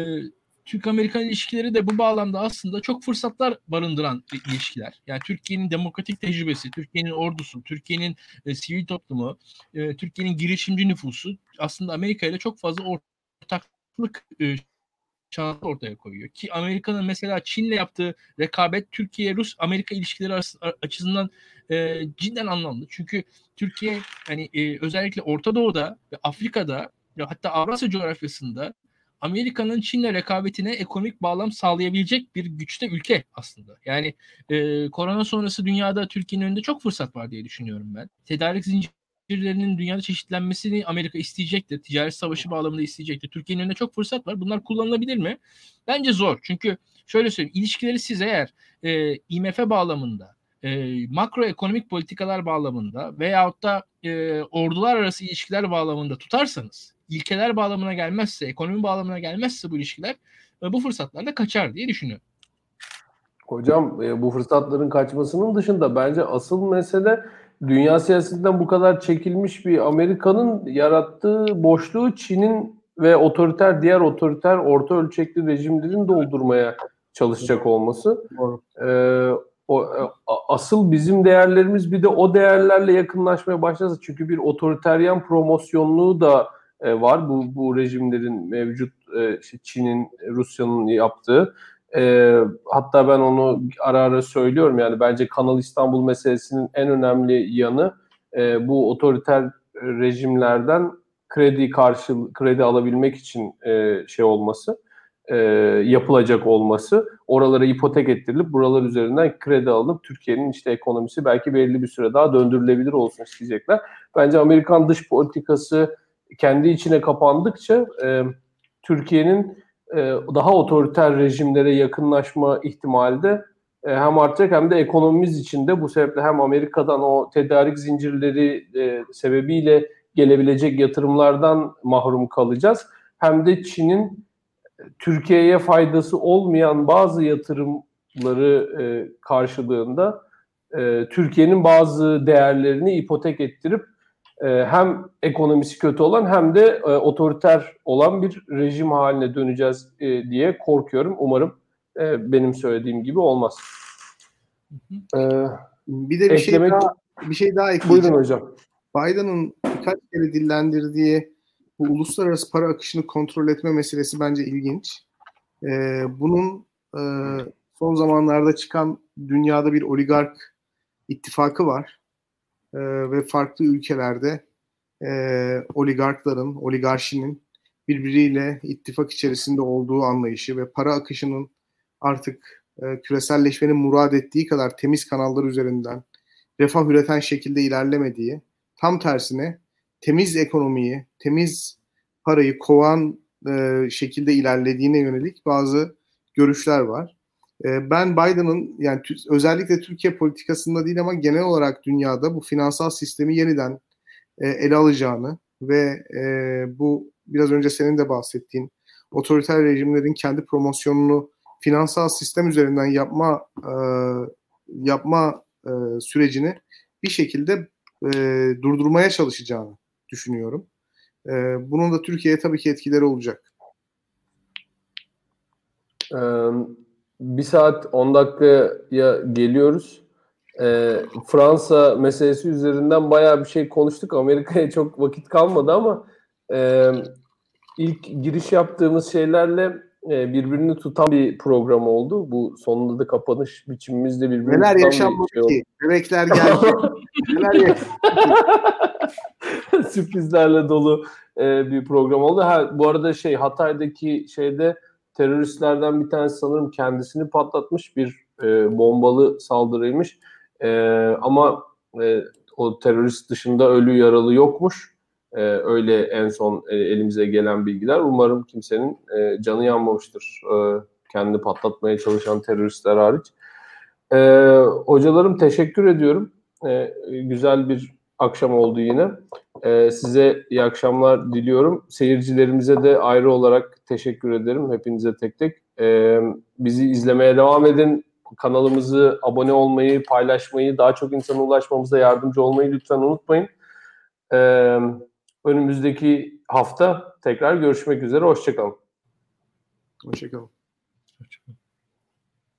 Türk-Amerikan ilişkileri de bu bağlamda aslında çok fırsatlar barındıran ilişkiler. Yani Türkiye'nin demokratik tecrübesi, Türkiye'nin ordusu, Türkiye'nin e, sivil toplumu, e, Türkiye'nin girişimci nüfusu aslında Amerika ile çok fazla ortaklık e, şansı ortaya koyuyor. Ki Amerika'nın mesela Çin'le yaptığı rekabet Türkiye-Rus-Amerika ilişkileri açısından e, cidden anlamlı. Çünkü Türkiye hani e, özellikle Orta Doğu'da ve Afrika'da hatta Avrasya coğrafyasında Amerika'nın Çin'le rekabetine ekonomik bağlam sağlayabilecek bir güçte ülke aslında. Yani e, korona sonrası dünyada Türkiye'nin önünde çok fırsat var diye düşünüyorum ben. Tedarik zincirlerinin dünyada çeşitlenmesini Amerika isteyecektir. Ticaret savaşı bağlamında isteyecektir. Türkiye'nin önünde çok fırsat var. Bunlar kullanılabilir mi? Bence zor. Çünkü şöyle söyleyeyim. ilişkileri siz eğer e, IMF bağlamında e, makroekonomik politikalar bağlamında veyahut da e, ordular arası ilişkiler bağlamında tutarsanız ilkeler bağlamına gelmezse, ekonomi bağlamına gelmezse bu ilişkiler e, bu fırsatlar da kaçar diye düşünüyorum. Hocam e, bu fırsatların kaçmasının dışında bence asıl mesele dünya siyasetinden bu kadar çekilmiş bir Amerika'nın yarattığı boşluğu Çin'in ve otoriter diğer otoriter orta ölçekli rejimlerin doldurmaya çalışacak olması. Ee, o e, asıl bizim değerlerimiz bir de o değerlerle yakınlaşmaya başlasa çünkü bir otoriteryen promosyonluğu da e, var. Bu bu rejimlerin mevcut e, işte Çin'in, Rusya'nın yaptığı. E, hatta ben onu ara ara söylüyorum yani bence Kanal İstanbul meselesinin en önemli yanı e, bu otoriter rejimlerden kredi karşı kredi alabilmek için e, şey olması e, yapılacak olması oralara ipotek ettirilip buralar üzerinden kredi alınıp Türkiye'nin işte ekonomisi belki belli bir süre daha döndürülebilir olsun isteyecekler. Bence Amerikan dış politikası kendi içine kapandıkça e, Türkiye'nin e, daha otoriter rejimlere yakınlaşma ihtimali de e, hem artacak hem de ekonomimiz içinde bu sebeple hem Amerika'dan o tedarik zincirleri e, sebebiyle gelebilecek yatırımlardan mahrum kalacağız. Hem de Çin'in Türkiye'ye faydası olmayan bazı yatırımları e, karşılığında e, Türkiye'nin bazı değerlerini ipotek ettirip e, hem ekonomisi kötü olan hem de e, otoriter olan bir rejim haline döneceğiz e, diye korkuyorum. Umarım e, benim söylediğim gibi olmaz. E, bir de bir şey eklemek... şey daha bir şey daha ekleyeceğim. Buyurun hocam. Biden'ın birkaç kere dillendirdiği bu uluslararası para akışını kontrol etme meselesi bence ilginç. Ee, bunun e, son zamanlarda çıkan dünyada bir oligark ittifakı var ee, ve farklı ülkelerde e, oligarkların, oligarşinin birbiriyle ittifak içerisinde olduğu anlayışı ve para akışının artık e, küreselleşmenin murad ettiği kadar temiz kanallar üzerinden refah üreten şekilde ilerlemediği, tam tersine temiz ekonomiyi, temiz parayı kovan e, şekilde ilerlediğine yönelik bazı görüşler var. E, ben Biden'ın yani özellikle Türkiye politikasında değil ama genel olarak dünyada bu finansal sistemi yeniden e, ele alacağını ve e, bu biraz önce senin de bahsettiğin otoriter rejimlerin kendi promosyonunu finansal sistem üzerinden yapma e, yapma sürecini bir şekilde durdurmaya çalışacağını düşünüyorum. Bunun da Türkiye'ye tabii ki etkileri olacak. Ee, bir saat 10 dakikaya geliyoruz. Ee, Fransa meselesi üzerinden bayağı bir şey konuştuk. Amerika'ya çok vakit kalmadı ama e, ilk giriş yaptığımız şeylerle e, birbirini tutan bir program oldu. Bu sonunda da kapanış biçimimizde birbirini Neler yaşanmadı şey ki? Bebekler geldi. Neler Sürprizlerle dolu e, bir program oldu. Ha, bu arada şey Hatay'daki şeyde teröristlerden bir tanesi sanırım kendisini patlatmış bir e, bombalı saldırıymış. E, ama e, o terörist dışında ölü yaralı yokmuş. E, öyle en son e, elimize gelen bilgiler. Umarım kimsenin e, canı yanmamıştır. E, kendini patlatmaya çalışan teröristler hariç. E, hocalarım teşekkür ediyorum. E, güzel bir akşam oldu yine. E, size iyi akşamlar diliyorum. Seyircilerimize de ayrı olarak teşekkür ederim. Hepinize tek tek. E, bizi izlemeye devam edin. Kanalımızı abone olmayı, paylaşmayı, daha çok insana ulaşmamıza yardımcı olmayı lütfen unutmayın. Evet önümüzdeki hafta tekrar görüşmek üzere. Hoşçakalın. Hoşçakalın. Hoşçakalın.